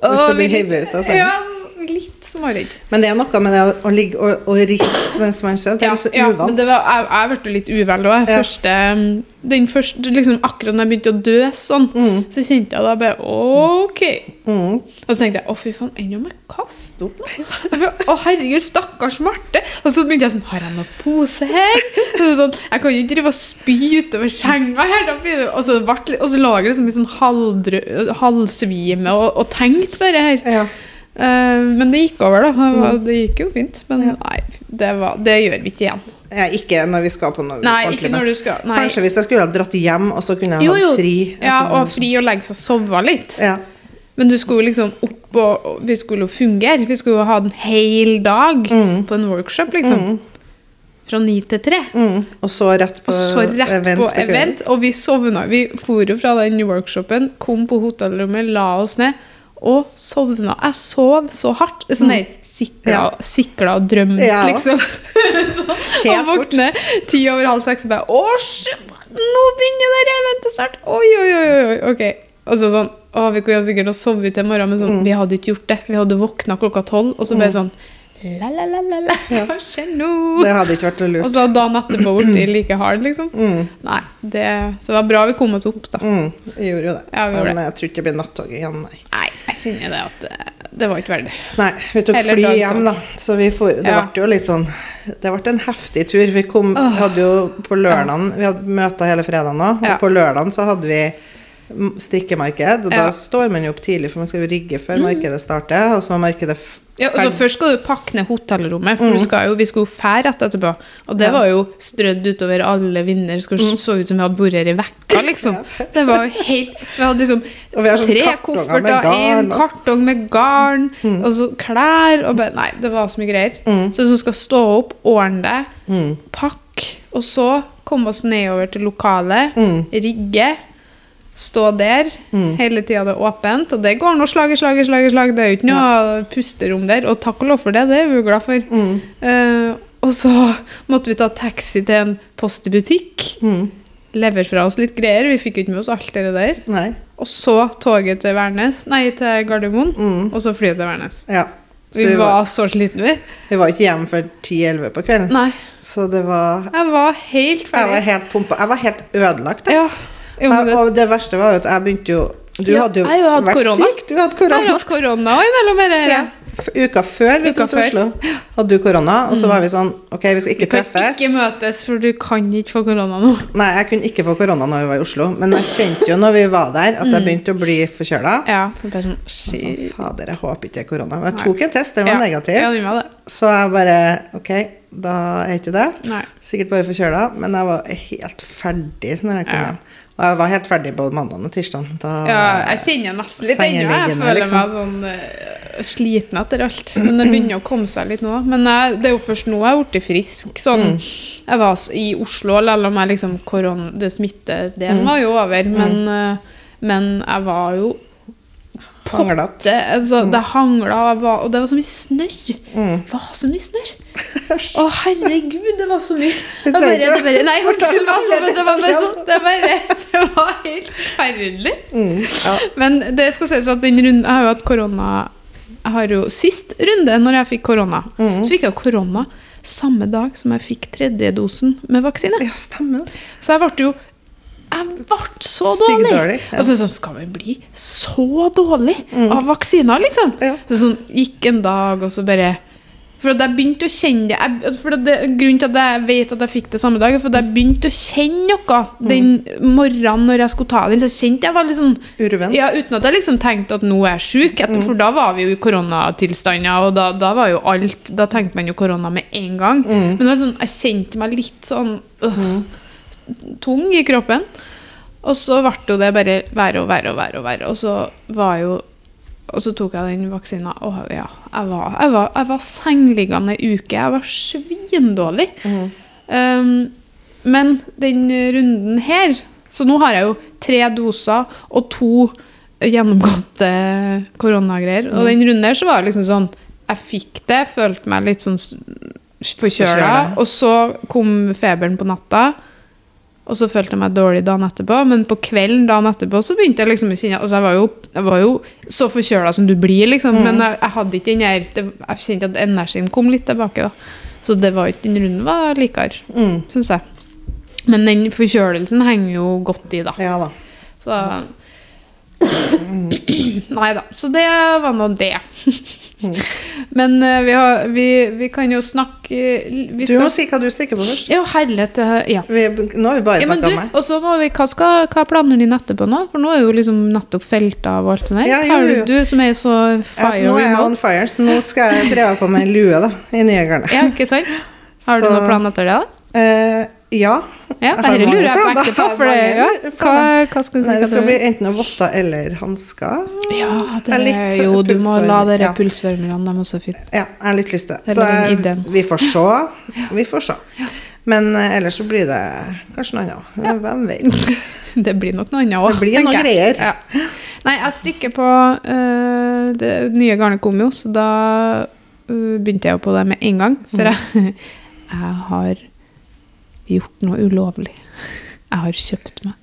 [SPEAKER 2] Hvis
[SPEAKER 1] det
[SPEAKER 2] du blir hevet ut av senga?
[SPEAKER 1] Ja, litt småredd.
[SPEAKER 2] Men det er noe med det å, ligge og, og riste mens man sover. Det er
[SPEAKER 1] Ja,
[SPEAKER 2] så så
[SPEAKER 1] ja, men
[SPEAKER 2] uvant.
[SPEAKER 1] det var, jeg, jeg ble litt uvel òg. Liksom, akkurat når jeg begynte å dø sånn, så kjente jeg da bare OK.
[SPEAKER 2] Mm.
[SPEAKER 1] Og så tenkte jeg å, fy faen, enn om jeg kaster opp? Å, herregud, stakkars Marte. Og så begynte jeg sånn Har jeg noen pose her? Så sånn, jeg kan jo ikke drive og spy utover senga her. Da og, så ble, og så lå jeg liksom litt sånn halvdrø- halvsvime og, og tenkte bare her.
[SPEAKER 2] Ja.
[SPEAKER 1] Eh, men det gikk over, da. Det, var, det gikk jo fint. Men nei, det, var, det gjør vi ikke igjen.
[SPEAKER 2] Ja, ikke når vi skal på noe
[SPEAKER 1] Nei,
[SPEAKER 2] ordentlig.
[SPEAKER 1] ikke når du skal Nei.
[SPEAKER 2] Kanskje hvis jeg skulle ha dratt hjem, og så kunne jeg hatt fri.
[SPEAKER 1] Ja, og fri og legge seg og sove litt.
[SPEAKER 2] Ja.
[SPEAKER 1] Men du skulle liksom opp og og Vi skulle jo fungere. Vi skulle jo ha en hel dag på en workshop, liksom. Fra ni til tre.
[SPEAKER 2] Mm. Og så rett på
[SPEAKER 1] Og så rett
[SPEAKER 2] event
[SPEAKER 1] på event. Og vi sovna. Vi for jo fra den workshopen, kom på hotellrommet, la oss ned og sovna. Jeg sov så hardt. Sånn der sikla,
[SPEAKER 2] Ja.
[SPEAKER 1] sikla og
[SPEAKER 2] Ja.
[SPEAKER 1] liksom. så, og våkne ti over halv seks og bare Å, shit, nå begynner det eventet snart! Oi, oi, oi. Ok. Og så sånn å, Vi kunne sikkert ha sovet til i morgen, men
[SPEAKER 2] Mm.
[SPEAKER 1] sånn, vi hadde ikke gjort det. Vi hadde våkna klokka tolv, og så ble det sånn La, la, la, la, la. Hva skjer nå?
[SPEAKER 2] Det hadde ikke vært lurt.
[SPEAKER 1] Og så dagen etterpå borti like hard, liksom.
[SPEAKER 2] Mm.
[SPEAKER 1] Nei, det, så det var bra vi kom oss opp, da.
[SPEAKER 2] Mm. Vi gjorde jo det.
[SPEAKER 1] Ja, gjorde
[SPEAKER 2] Men jeg tror ikke det blir nattog igjen, nei.
[SPEAKER 1] Nei, jeg kjenner det at det, det var ikke verdig.
[SPEAKER 2] Nei, vi tok
[SPEAKER 1] Heller
[SPEAKER 2] fly
[SPEAKER 1] dagtog.
[SPEAKER 2] hjem, da. Så vi for, det
[SPEAKER 1] Ja.
[SPEAKER 2] ble jo litt sånn Det ble en heftig tur. Vi kom, hadde jo på lørdagen Vi hadde møter hele fredagen òg, og
[SPEAKER 1] Ja.
[SPEAKER 2] på lørdagen så hadde vi strikkemarked. Og
[SPEAKER 1] Ja. Mm.
[SPEAKER 2] da står man jo opp tidlig, for man skal jo rigge før markedet starter. Og så markedet
[SPEAKER 1] Ja,
[SPEAKER 2] altså.
[SPEAKER 1] Først skal du pakke ned hotellrommet, for du skal jo, vi skulle jo fære rett etterpå. Og det
[SPEAKER 2] Ja.
[SPEAKER 1] var jo strødd utover alle vinner. Det mm. så ut som vi hadde vært her i vekka, liksom. Det var jo helt Vi hadde liksom tre kofferter,
[SPEAKER 2] én
[SPEAKER 1] en kartong med garn, og så klær og bare, Nei, det var så mye greier. Så du skal stå opp, ordne deg,
[SPEAKER 2] Mm.
[SPEAKER 1] pakke, og så komme oss nedover til lokalet,
[SPEAKER 2] Mm.
[SPEAKER 1] rigge. Stå der hele tida det er åpent, og det går nå slag i slag i slag. i slag. Det er jo ikke noe pusterom der, og takk og lov for det, det er vi jo glad for.
[SPEAKER 2] Mm.
[SPEAKER 1] Uh, og så måtte vi ta taxi til en post i butikk.
[SPEAKER 2] Mm.
[SPEAKER 1] Lever fra oss litt greier. Vi fikk jo ikke med oss alt det der.
[SPEAKER 2] Nei.
[SPEAKER 1] Og så toget til Værnes, nei, til Gardermoen,
[SPEAKER 2] Mm.
[SPEAKER 1] og så flyet til Værnes.
[SPEAKER 2] Ja.
[SPEAKER 1] Vi
[SPEAKER 2] vi var,
[SPEAKER 1] så slitne, vi.
[SPEAKER 2] vi var ikke hjemme før 10-11 på kvelden.
[SPEAKER 1] Nei,
[SPEAKER 2] Så det var
[SPEAKER 1] jeg var helt
[SPEAKER 2] Jeg var helt pumpa. Jeg var helt ødelagt. jeg.
[SPEAKER 1] Ja.
[SPEAKER 2] Jeg,
[SPEAKER 1] det,
[SPEAKER 2] og det verste var jo at jeg begynte jo Du
[SPEAKER 1] Ja,
[SPEAKER 2] hadde jo
[SPEAKER 1] jo
[SPEAKER 2] vært
[SPEAKER 1] korona.
[SPEAKER 2] syk. Du hadde
[SPEAKER 1] jeg har
[SPEAKER 2] korona.
[SPEAKER 1] hatt korona imellom her.
[SPEAKER 2] Ja. Uka før vi kom til. Oslo, hadde du korona. Og så var vi sånn Ok, vi skal ikke
[SPEAKER 1] Vi
[SPEAKER 2] ikke
[SPEAKER 1] kan
[SPEAKER 2] treffes.
[SPEAKER 1] ikke møtes, for du kan ikke få korona nå.
[SPEAKER 2] Nei, jeg kunne ikke få korona når vi var i Oslo, men jeg kjente jo når vi var der, at jeg begynte å bli forkjøla.
[SPEAKER 1] Ja, sånn,
[SPEAKER 2] Sånn. Fader, jeg håper ikke det er korona. Men jeg tok en test, den var
[SPEAKER 1] Ja,
[SPEAKER 2] negativ.
[SPEAKER 1] Ja, var det.
[SPEAKER 2] Så jeg bare Ok, da er ikke det.
[SPEAKER 1] Nei.
[SPEAKER 2] Sikkert bare forkjøla, men jeg var helt ferdig når jeg kom hjem. Og jeg var helt ferdig på mandag og tirsdag. Da
[SPEAKER 1] Ja, jeg kjenner nesten litt ennå. Jeg føler
[SPEAKER 2] liksom.
[SPEAKER 1] meg sånn eh, sliten etter alt. Men det begynner å komme seg litt nå. Men jeg, det er jo først nå jeg har blitt frisk. Sånn,
[SPEAKER 2] Mm.
[SPEAKER 1] Jeg var i Oslo, selv om jeg liksom koron, det
[SPEAKER 2] Mm.
[SPEAKER 1] var jo over. Men, eh, men jeg var jo. Det, altså, det hangla, og det var så mye snørr.
[SPEAKER 2] Mm.
[SPEAKER 1] Det var så mye snørr. Å, herregud, det var så mye. Var bare, det bare, nei, unnskyld, altså, men det var bare sånn Det, bare, det var helt forferdelig.
[SPEAKER 2] Mm, ja.
[SPEAKER 1] Men det skal sies at den runden Jeg har jo hatt korona Jeg har jo sist runde, når jeg fikk korona,
[SPEAKER 2] Mm.
[SPEAKER 1] så fikk jeg korona samme dag som jeg fikk tredje dosen med vaksine.
[SPEAKER 2] ja, stemmer.
[SPEAKER 1] Så jeg ble jo Jeg ble så dårlig.
[SPEAKER 2] dårlig ja.
[SPEAKER 1] Og så sånn, skal vi bli så dårlig av vaksiner, liksom?
[SPEAKER 2] Ja.
[SPEAKER 1] Så sånn, gikk en dag, og så bare For at jeg begynte å kjenne det, jeg, for det Grunnen til at jeg vet at jeg fikk det samme dag, er for at jeg begynte å kjenne noe den morgenen når jeg skulle ta den. Så jeg kjente jeg var litt sånn
[SPEAKER 2] Urven.
[SPEAKER 1] ja, Uten at jeg liksom tenkte at nå er jeg sjuk, etter- for da var vi jo i koronatilstander, og da, da var jo alt Da tenkte man jo korona med en gang. Men det var sånn, jeg kjente meg litt sånn øh, tung i kroppen. Og så ble det bare verre og verre og verre, og verre. Og så var jo Og så tok jeg den vaksina, og ja, jeg var, jeg var, jeg var sengeliggende ei uke. Jeg var svindårlig. Um, men den runden her Så nå har jeg jo tre doser og to gjennomgåtte koronagreier. Og den runden her så var det liksom sånn Jeg fikk det, følte meg litt sånn. Forkjøla. Og så kom feberen på natta. Og så følte jeg meg dårlig dagen etterpå, men på kvelden dagen etterpå så begynte jeg liksom å kjenne altså jeg, var jo, jeg var jo så forkjøla som du blir, liksom, men jeg, jeg hadde ikke den der Jeg kjente at energien kom litt tilbake, da. Så det var ikke den runden var likere,
[SPEAKER 2] Mm.
[SPEAKER 1] syns jeg. Men den forkjølelsen henger jo godt i, da.
[SPEAKER 2] Ja da.
[SPEAKER 1] Så Nei da. Så det var nå det. Men uh, vi, har, vi, vi kan jo snakke vi
[SPEAKER 2] Du må si hva du stikker på først.
[SPEAKER 1] Jo, herlighet, Ja.
[SPEAKER 2] Vi, nå har vi bare
[SPEAKER 1] Ja,
[SPEAKER 2] snakka om meg.
[SPEAKER 1] og så må vi, hva, skal, hva er planene dine etterpå nå? For nå er jo liksom nettopp felta av alt sånt der.
[SPEAKER 2] Ja, jo, jo.
[SPEAKER 1] Du som er så
[SPEAKER 2] Ja,
[SPEAKER 1] fire
[SPEAKER 2] nå er jeg on fire, så nå skal jeg prøve på en lue da, i nye garnet.
[SPEAKER 1] Ja, ikke sant? Har du noen plan etter det? da?
[SPEAKER 2] Eh, ja.
[SPEAKER 1] Ja, Dette lurer jeg på
[SPEAKER 2] ekte
[SPEAKER 1] på. For det, ja. hva, hva skal du si?
[SPEAKER 2] Nei, det skal bli enten votter eller hansker.
[SPEAKER 1] ja, det
[SPEAKER 2] er litt
[SPEAKER 1] jo Du må la de
[SPEAKER 2] ja.
[SPEAKER 1] pulsvarmerne, de er så fine.
[SPEAKER 2] Ja, jeg har litt lyst til det. Så jeg, vi får se. Vi får se. Men uh, ellers så blir det kanskje noe annet. Hvem vet.
[SPEAKER 1] Det blir nok noe annet òg.
[SPEAKER 2] Det blir noen greier.
[SPEAKER 1] Ja. Nei, jeg strikker på uh, Det nye garnet kom jo, så da uh, begynte jeg jo på det med en gang. For
[SPEAKER 2] Mm.
[SPEAKER 1] jeg, jeg har gjort noe ulovlig. Jeg har kjøpt meg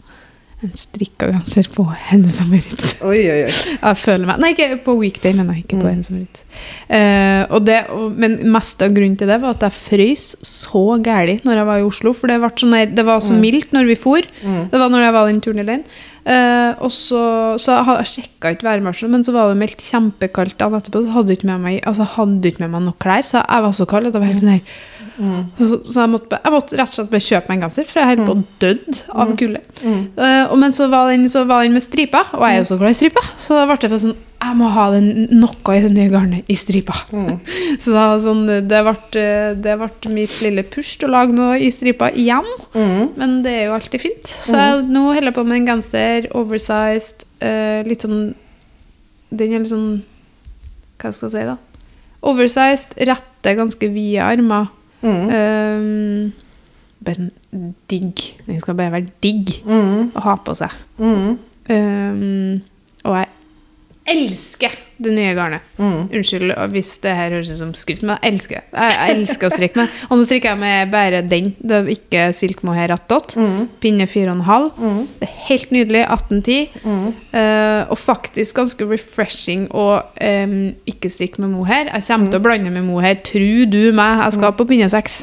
[SPEAKER 1] en strikka genser på Hennes og Maurits. Jeg føler meg Nei, ikke på weekday, men ikke på
[SPEAKER 2] Mm.
[SPEAKER 1] Hennes og Maurits. Uh, det, men mest av grunnen til det var at jeg frøys så gæli når jeg var i Oslo. For det, sånn der, det var så
[SPEAKER 2] Mm.
[SPEAKER 1] mildt når vi for.
[SPEAKER 2] Mm.
[SPEAKER 1] Det var når jeg var den turen alene. Uh, så, så jeg, har- jeg sjekka ikke værvarselet, men så var det meldt kjempekaldt dagen etterpå. Så hadde jeg ikke med meg, altså, hadde ikke med meg nok klær, så jeg var så kald at jeg var helt sånn her.
[SPEAKER 2] Mm.
[SPEAKER 1] Så, så jeg, måtte, jeg måtte rett og slett bare kjøpe meg en genser, for jeg holdt på å dø av kulde.
[SPEAKER 2] Mm.
[SPEAKER 1] Og men så var, den, så var den med striper, og jeg er jo så glad i striper, så da ble det sånn Jeg må ha den, noe i det nye garnet i striper.
[SPEAKER 2] Mm.
[SPEAKER 1] Så det, sånn, det, ble, det ble mitt lille push å lage noe i striper igjen.
[SPEAKER 2] Mm.
[SPEAKER 1] Men det er jo alltid fint. Så jeg, nå holder jeg på med en genser, oversized, uh, litt sånn Den er litt sånn Hva skal jeg si, da? Oversized, rette, ganske vide armer.
[SPEAKER 2] Mm.
[SPEAKER 1] Um, bare sånn digg. Den skal bare være digg
[SPEAKER 2] Mm.
[SPEAKER 1] å ha på seg.
[SPEAKER 2] Mm.
[SPEAKER 1] Um, og jeg elsker det nye garnet.
[SPEAKER 2] Mm.
[SPEAKER 1] Unnskyld hvis det her høres ut som skryt, men jeg elsker det. Jeg, elsker å strikke med. Og nå strikker jeg med bare den. Det er ikke silk mohair attåt.
[SPEAKER 2] Mm.
[SPEAKER 1] Pinne 4,5.
[SPEAKER 2] Mm.
[SPEAKER 1] Det er helt nydelig. 1810.
[SPEAKER 2] Mm.
[SPEAKER 1] Uh, og faktisk ganske refreshing å um, ikke strikke med mohair. Jeg kommer til å blande med mohair, tru du meg. Jeg skal på pinne 6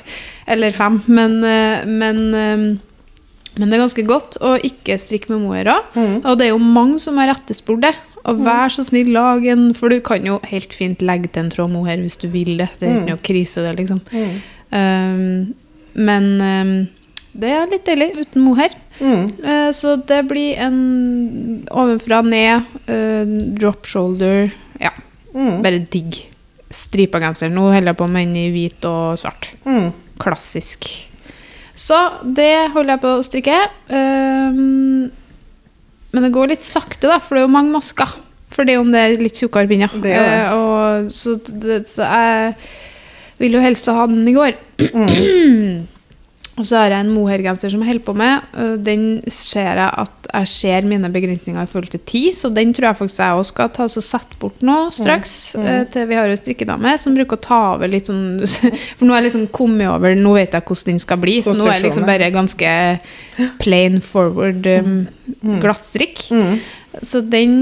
[SPEAKER 1] eller 5, men, uh, men, em, men det er ganske godt å ikke strikke med mohair òg.
[SPEAKER 2] Mm.
[SPEAKER 1] Og det er jo mange som har etterspurt det. Og vær så snill, lag en For du kan jo helt fint legge til en tråd mohair hvis du vil det. Det er ikke
[SPEAKER 2] Mm.
[SPEAKER 1] noe krise, det, liksom.
[SPEAKER 2] Mm.
[SPEAKER 1] Um, men um, det er litt deilig uten mohair.
[SPEAKER 2] Mm.
[SPEAKER 1] Uh, så det blir en ovenfra ned, uh, drop shoulder Ja,
[SPEAKER 2] Mm.
[SPEAKER 1] bare digg. Stripa genser. Nå holder jeg på med den i hvit og svart.
[SPEAKER 2] Mm.
[SPEAKER 1] Klassisk. Så det holder jeg på å strikke. Um, men det går litt sakte, da, for det er jo mange masker. For det om det er litt tjukkere pinner.
[SPEAKER 2] Det er det.
[SPEAKER 1] Eh, og, så, det, så jeg vil jo helst ha den i går.
[SPEAKER 2] Mm.
[SPEAKER 1] Og så har jeg en mohairgenser som jeg holder på med. Øh, Den ser jeg at jeg ser mine begrensninger i forhold til tid, så den tror jeg faktisk jeg også skal ta og sette bort nå straks.
[SPEAKER 2] Mm.
[SPEAKER 1] Mm. Til vi har ei strikkedame som bruker å ta over litt sånn For nå har jeg liksom kommet over Nå vet jeg hvordan den skal bli, så nå er jeg liksom bare ganske plain forward um, glattstrikk.
[SPEAKER 2] Mm.
[SPEAKER 1] Så den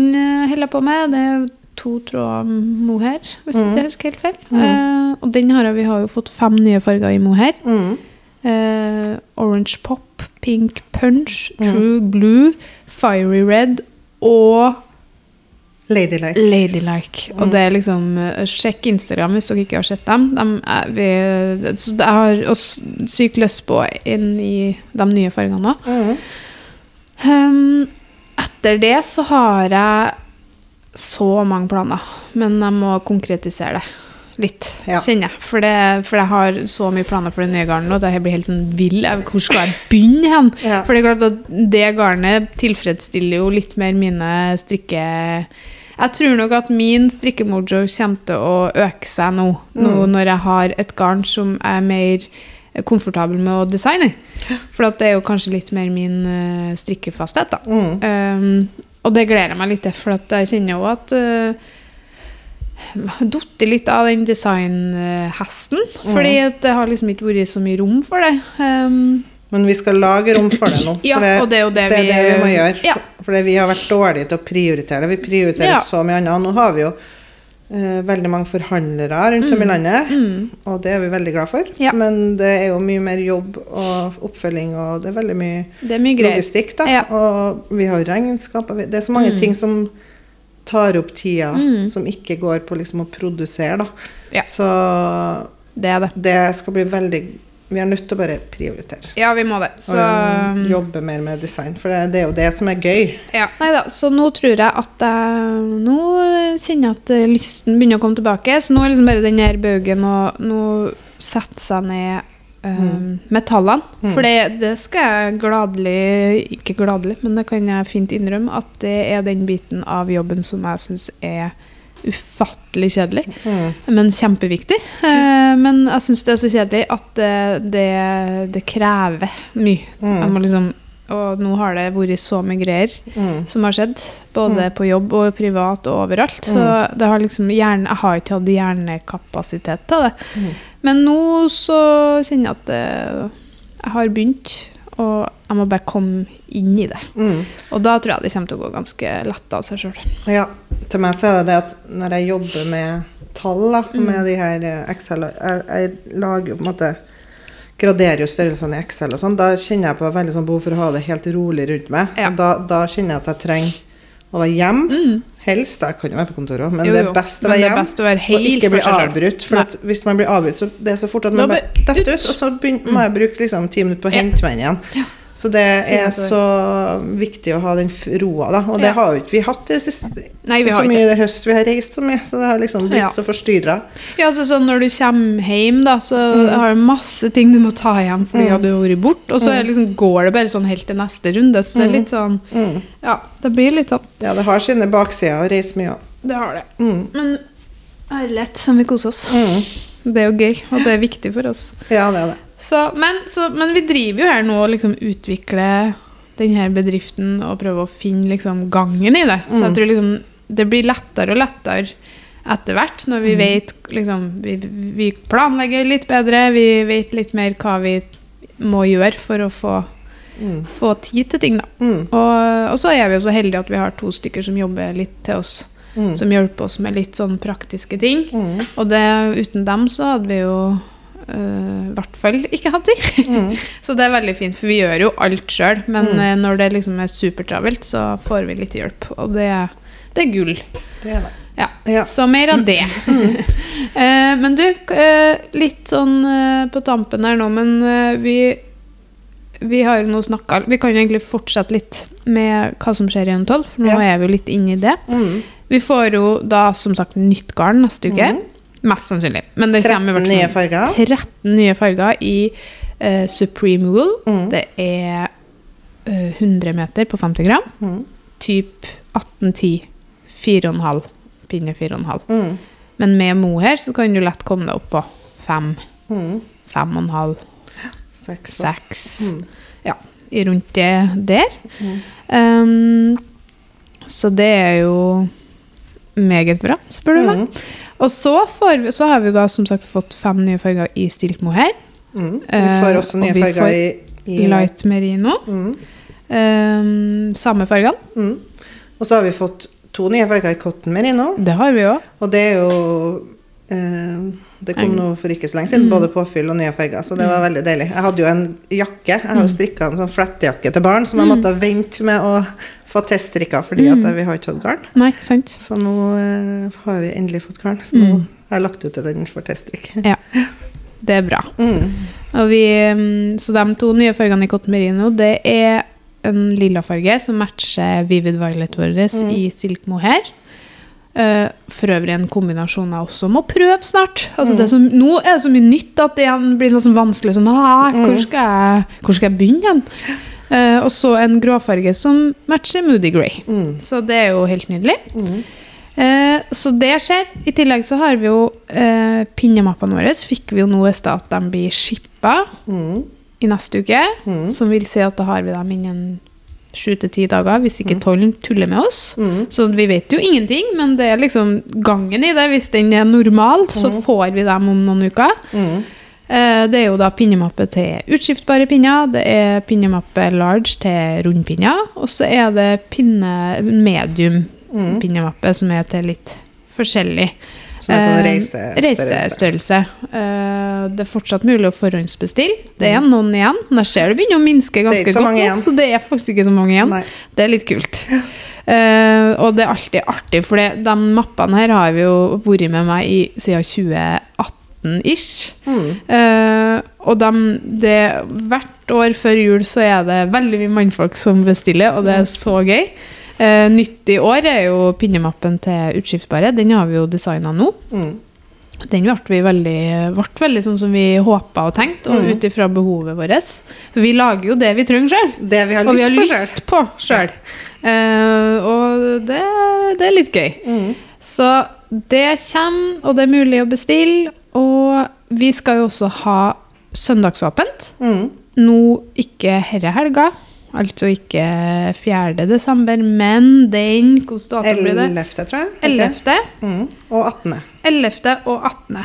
[SPEAKER 1] holder jeg på med. Det er to tråder mohair, hvis
[SPEAKER 2] Mm.
[SPEAKER 1] jeg husker helt feil. Eh, og den har jeg, vi har jo fått fem nye farger i mohair.
[SPEAKER 2] Mm.
[SPEAKER 1] Eh, orange pop, pink punch,
[SPEAKER 2] Mm.
[SPEAKER 1] true blue, fiery red og
[SPEAKER 2] Ladylike.
[SPEAKER 1] ladylike. Og det er liksom eh, Sjekk Instagram hvis dere ikke har sett dem. De er, vi, så jeg har også sykt lyst på inn i de nye fargene òg.
[SPEAKER 2] Mm.
[SPEAKER 1] Um, etter det så har jeg så mange planer, men jeg må konkretisere det litt,
[SPEAKER 2] Ja.
[SPEAKER 1] kjenner jeg. For, det, for jeg har så mye planer for det nye garnet nå. jeg blir helt sånn vill. Hvor skal jeg begynne hen?
[SPEAKER 2] Ja.
[SPEAKER 1] For det er klart at det garnet tilfredsstiller jo litt mer mine strikke... Jeg tror nok at min strikkemojo kommer til å øke seg nå, nå
[SPEAKER 2] Mm.
[SPEAKER 1] når jeg har et garn som er mer komfortabel med å designe. For at det er jo kanskje litt mer min eh, strikkefasthet, da.
[SPEAKER 2] Mm.
[SPEAKER 1] Um, og det gleder jeg meg litt til, for at jeg kjenner jo at uh, Datt litt av den designhesten. Fordi at det har liksom ikke vært så mye rom for det. Um,
[SPEAKER 2] Men vi skal lage rom for det nå.
[SPEAKER 1] Ja,
[SPEAKER 2] for
[SPEAKER 1] og det jo det
[SPEAKER 2] det, er
[SPEAKER 1] vi-
[SPEAKER 2] det vi må gjøre.
[SPEAKER 1] Ja.
[SPEAKER 2] For- vi har vært dårlige til å prioritere det. Vi prioriterer
[SPEAKER 1] Ja.
[SPEAKER 2] så mye annet. Nå har vi jo eh, veldig mange forhandlere rundt om i landet, og det er vi veldig glad for.
[SPEAKER 1] Mm. Ja.
[SPEAKER 2] Men det er jo mye mer jobb og oppfølging, og det er veldig mye
[SPEAKER 1] Det er mye
[SPEAKER 2] logistikk, da.
[SPEAKER 1] Ja.
[SPEAKER 2] Og vi har regnskap. og Det er så mange ting som tar opp tida,
[SPEAKER 1] Mm.
[SPEAKER 2] som ikke går på liksom å produsere, da.
[SPEAKER 1] Ja.
[SPEAKER 2] Så
[SPEAKER 1] Det det.
[SPEAKER 2] det skal bli veldig Vi er nødt til å bare prioritere.
[SPEAKER 1] Ja, vi må det. Så
[SPEAKER 2] og jobbe mer med design, for det, det er jo det som er gøy.
[SPEAKER 1] Ja. Neida, så nå tror jeg at jeg Nå kjenner jeg at eh, lysten begynner å komme tilbake. Så nå er liksom bare den her baugen og nå sette seg ned eh, med tallene.
[SPEAKER 2] Mm.
[SPEAKER 1] For det, det skal jeg gladelig Ikke gladelig, men det kan jeg fint innrømme at det er den biten av jobben som jeg syns er ufattelig kjedelig.
[SPEAKER 2] Mm.
[SPEAKER 1] Men kjempeviktig. Eh, men jeg syns det er så kjedelig at det, det, krever mye.
[SPEAKER 2] Mm.
[SPEAKER 1] Jeg må liksom, og nå har det vært så mye greier
[SPEAKER 2] Mm.
[SPEAKER 1] som har skjedd. Både på jobb og privat og overalt. Så
[SPEAKER 2] Mm.
[SPEAKER 1] det har liksom hjerne, jeg har ikke hatt hjernekapasitet til det.
[SPEAKER 2] Mm.
[SPEAKER 1] Men nå så kjenner jeg at jeg har begynt, og jeg må bare komme inn i det.
[SPEAKER 2] Mm.
[SPEAKER 1] Og da tror jeg det kommer til å gå ganske lett av seg sjøl.
[SPEAKER 2] Ja, til meg så er det det at når jeg jobber med tall, da,
[SPEAKER 1] Mm.
[SPEAKER 2] med de her eh, Excel jeg, jeg lager på en måte Graderer jo størrelsene i Excel og sånn. Da kjenner jeg på veldig sånn behov for å ha det helt rolig rundt meg.
[SPEAKER 1] Ja.
[SPEAKER 2] Da, da kjenner jeg at jeg trenger å være hjemme. Helst. da, Jeg kan jo være på kontoret òg, men
[SPEAKER 1] jo, Jo,
[SPEAKER 2] det er best å være hjemme.
[SPEAKER 1] å være
[SPEAKER 2] Og ikke bli avbrutt. For at hvis man blir avbrutt, så det er så fort at man bare detter
[SPEAKER 1] ut. Mm.
[SPEAKER 2] og så begyn- må jeg bruke liksom ti minutter på å hente meg inn igjen.
[SPEAKER 1] Ja.
[SPEAKER 2] Så det er så viktig å ha den roa, da. Og det
[SPEAKER 1] Ja.
[SPEAKER 2] har jo ikke vi hatt det siste.
[SPEAKER 1] Nei, vi har så
[SPEAKER 2] mye
[SPEAKER 1] ikke.
[SPEAKER 2] høst vi har reist så mye, så det har liksom blitt
[SPEAKER 1] Ja.
[SPEAKER 2] så forstyrra.
[SPEAKER 1] Ja, så sånn Når du kommer hjem, da, så
[SPEAKER 2] Mm.
[SPEAKER 1] har du masse ting du må ta igjen fordi du har vært borte. Og så mm. liksom, går det bare sånn helt til neste runde. Så det er litt sånn
[SPEAKER 2] Mm.
[SPEAKER 1] Ja, det blir litt sånn
[SPEAKER 2] Ja, det har sine baksider å reise mye òg.
[SPEAKER 1] Det har det.
[SPEAKER 2] Mm.
[SPEAKER 1] Men ærlighet som vi koser oss.
[SPEAKER 2] Mm.
[SPEAKER 1] Det er jo gøy, og det er viktig for oss.
[SPEAKER 2] Ja, det er det.
[SPEAKER 1] Så, men, så, men vi driver jo her nå og liksom utvikler denne bedriften og prøver å finne liksom gangen i det. Så jeg
[SPEAKER 2] Mm.
[SPEAKER 1] tror liksom det blir lettere og lettere etter hvert når
[SPEAKER 2] Mm.
[SPEAKER 1] vi vet liksom vi, vi planlegger litt bedre, vi vet litt mer hva vi må gjøre for å få,
[SPEAKER 2] Mm.
[SPEAKER 1] få tid til ting, da.
[SPEAKER 2] Mm.
[SPEAKER 1] Og, og så er vi jo så heldige at vi har to stykker som jobber litt til oss.
[SPEAKER 2] Mm.
[SPEAKER 1] Som hjelper oss med litt sånn praktiske ting.
[SPEAKER 2] Mm.
[SPEAKER 1] Og det, uten dem så hadde vi jo øh, i hvert fall ikke tid.
[SPEAKER 2] Mm.
[SPEAKER 1] så det er veldig fint, for vi gjør jo alt sjøl. Men
[SPEAKER 2] Mm.
[SPEAKER 1] eh, når det liksom er supertravelt, så får vi litt hjelp. Og det, det er gull.
[SPEAKER 2] Det er det.
[SPEAKER 1] Ja.
[SPEAKER 2] Ja.
[SPEAKER 1] Så mer av det. uh, men du, eh, litt sånn på tampen her nå, men vi vi har jo nå snakka Vi kan jo egentlig fortsette litt med hva som skjer i N12, for nå
[SPEAKER 2] Ja.
[SPEAKER 1] er vi jo litt inne i det.
[SPEAKER 2] Mm.
[SPEAKER 1] Vi får jo da som sagt nytt garn neste uke.
[SPEAKER 2] Mhm.
[SPEAKER 1] Mest sannsynlig. Men det
[SPEAKER 2] 13
[SPEAKER 1] kommer i hvert fall
[SPEAKER 2] nye farger.
[SPEAKER 1] 13 nye farger i uh, Supreme Wool.
[SPEAKER 2] Mm.
[SPEAKER 1] Det er uh, 100 meter på 50 gram.
[SPEAKER 2] Mm.
[SPEAKER 1] Typ 1810. 4,5. Pinne 4,5.
[SPEAKER 2] Mm.
[SPEAKER 1] Men med mohair så kan du lett komme deg opp på 5,
[SPEAKER 2] Mm.
[SPEAKER 1] 5,5,
[SPEAKER 2] 6.
[SPEAKER 1] 6.
[SPEAKER 2] Mm.
[SPEAKER 1] Ja, i rundt det der. Um, så det er jo meget bra, spør du meg.
[SPEAKER 2] Mm.
[SPEAKER 1] Og så, får vi, så har vi da som sagt fått fem nye farger i stilt mohair.
[SPEAKER 2] Mm. Vi
[SPEAKER 1] Eh,
[SPEAKER 2] får også
[SPEAKER 1] og
[SPEAKER 2] nye
[SPEAKER 1] og
[SPEAKER 2] farger i, i
[SPEAKER 1] Light merino.
[SPEAKER 2] Mm.
[SPEAKER 1] Um, samme fargene.
[SPEAKER 2] Mm. Og så har vi fått to nye farger i cotton merino.
[SPEAKER 1] Det har vi òg.
[SPEAKER 2] Og det er jo Det kom
[SPEAKER 1] noe
[SPEAKER 2] nå for ikke så lenge siden,
[SPEAKER 1] Mm.
[SPEAKER 2] både påfyll og nye farger. Så det var veldig deilig. Jeg hadde jo en jakke. Jeg har jo
[SPEAKER 1] Mm.
[SPEAKER 2] strikka en sånn flettejakke til barn som jeg måtte vente med å få teststrikka fordi at
[SPEAKER 1] Mm.
[SPEAKER 2] vi har ikke hatt garn.
[SPEAKER 1] Nei, sant.
[SPEAKER 2] Så nå eh, har vi endelig fått garn. Så nå
[SPEAKER 1] Mm.
[SPEAKER 2] har jeg lagt ut til den for teststrikk.
[SPEAKER 1] Ja. Det er bra.
[SPEAKER 2] Mm.
[SPEAKER 1] Og vi, så de to nye fargene i cotton merino, det er en lilla farge som matcher Vivid Violet vår
[SPEAKER 2] Mm.
[SPEAKER 1] i silk mohair. Uh, for øvrig en kombinasjon jeg også må prøve snart. Altså
[SPEAKER 2] Mm.
[SPEAKER 1] det så, nå er det så mye nytt at det blir nesten vanskelig. Sånn, «Ah, hvor, skal jeg, hvor skal jeg begynne igjen? Uh, og så en gråfarge som matcher Moody Grey.
[SPEAKER 2] Mm.
[SPEAKER 1] Så det er jo helt nydelig.
[SPEAKER 2] Mm.
[SPEAKER 1] Eh, så det skjer. I tillegg så har vi jo eh, pinnemappene våre. Fikk vi jo nå i stad at de blir shippa
[SPEAKER 2] Mm.
[SPEAKER 1] i neste uke.
[SPEAKER 2] Mm.
[SPEAKER 1] Som vil si at da har vi dem innen sju til ti dager, hvis ikke tollen tuller med oss.
[SPEAKER 2] Mm.
[SPEAKER 1] Så vi vet jo ingenting, men det er liksom gangen i det. Hvis den er normal, så
[SPEAKER 2] Mhm.
[SPEAKER 1] får vi dem om noen uker.
[SPEAKER 2] Mm.
[SPEAKER 1] Eh, Det er jo da pinnemappe til utskiftbare pinner, det er pinnemappe large til rundpinner, og så er det pinne medium
[SPEAKER 2] Mm.
[SPEAKER 1] pinnemappe som er til litt forskjellig.
[SPEAKER 2] Som en sånn
[SPEAKER 1] Eh,
[SPEAKER 2] reisestørrelse.
[SPEAKER 1] reisestørrelse. Eh, Det er fortsatt mulig å forhåndsbestille. Det
[SPEAKER 2] Mm.
[SPEAKER 1] er noen igjen. Der ser du begynner å minske
[SPEAKER 2] er
[SPEAKER 1] ganske
[SPEAKER 2] ikke så
[SPEAKER 1] godt
[SPEAKER 2] mange
[SPEAKER 1] nå, så det er faktisk ikke så mange igjen.
[SPEAKER 2] Nei.
[SPEAKER 1] Det er litt kult. Uh, og det er alltid artig, for de mappene her har vi jo vært med meg i siden 2018-ish.
[SPEAKER 2] Mm.
[SPEAKER 1] Uh, og de, det, hvert år før jul så er det veldig mye mannfolk som bestiller, og det er så gøy. Uh, nytt i år er jo pinnemappen til utskiftbare. Den har vi jo designa nå.
[SPEAKER 2] Mm.
[SPEAKER 1] Den ble, vi veldig, ble veldig sånn som vi håpa og tenkte, og
[SPEAKER 2] Mm.
[SPEAKER 1] ut ifra behovet vårt. For vi lager jo det vi trenger sjøl.
[SPEAKER 2] Det vi har lyst på sjøl.
[SPEAKER 1] lyst på og det, det er litt gøy.
[SPEAKER 2] Mm.
[SPEAKER 1] Så det kommer, og det er mulig å bestille. Og vi skal jo også ha søndagsåpent.
[SPEAKER 2] Mm.
[SPEAKER 1] Nå ikke herre helga, altså ikke 4. desember, men den Hvilken dato blir det?
[SPEAKER 2] 11., tror jeg.
[SPEAKER 1] 11.
[SPEAKER 2] Mm. Og 18.
[SPEAKER 1] 11. og 18.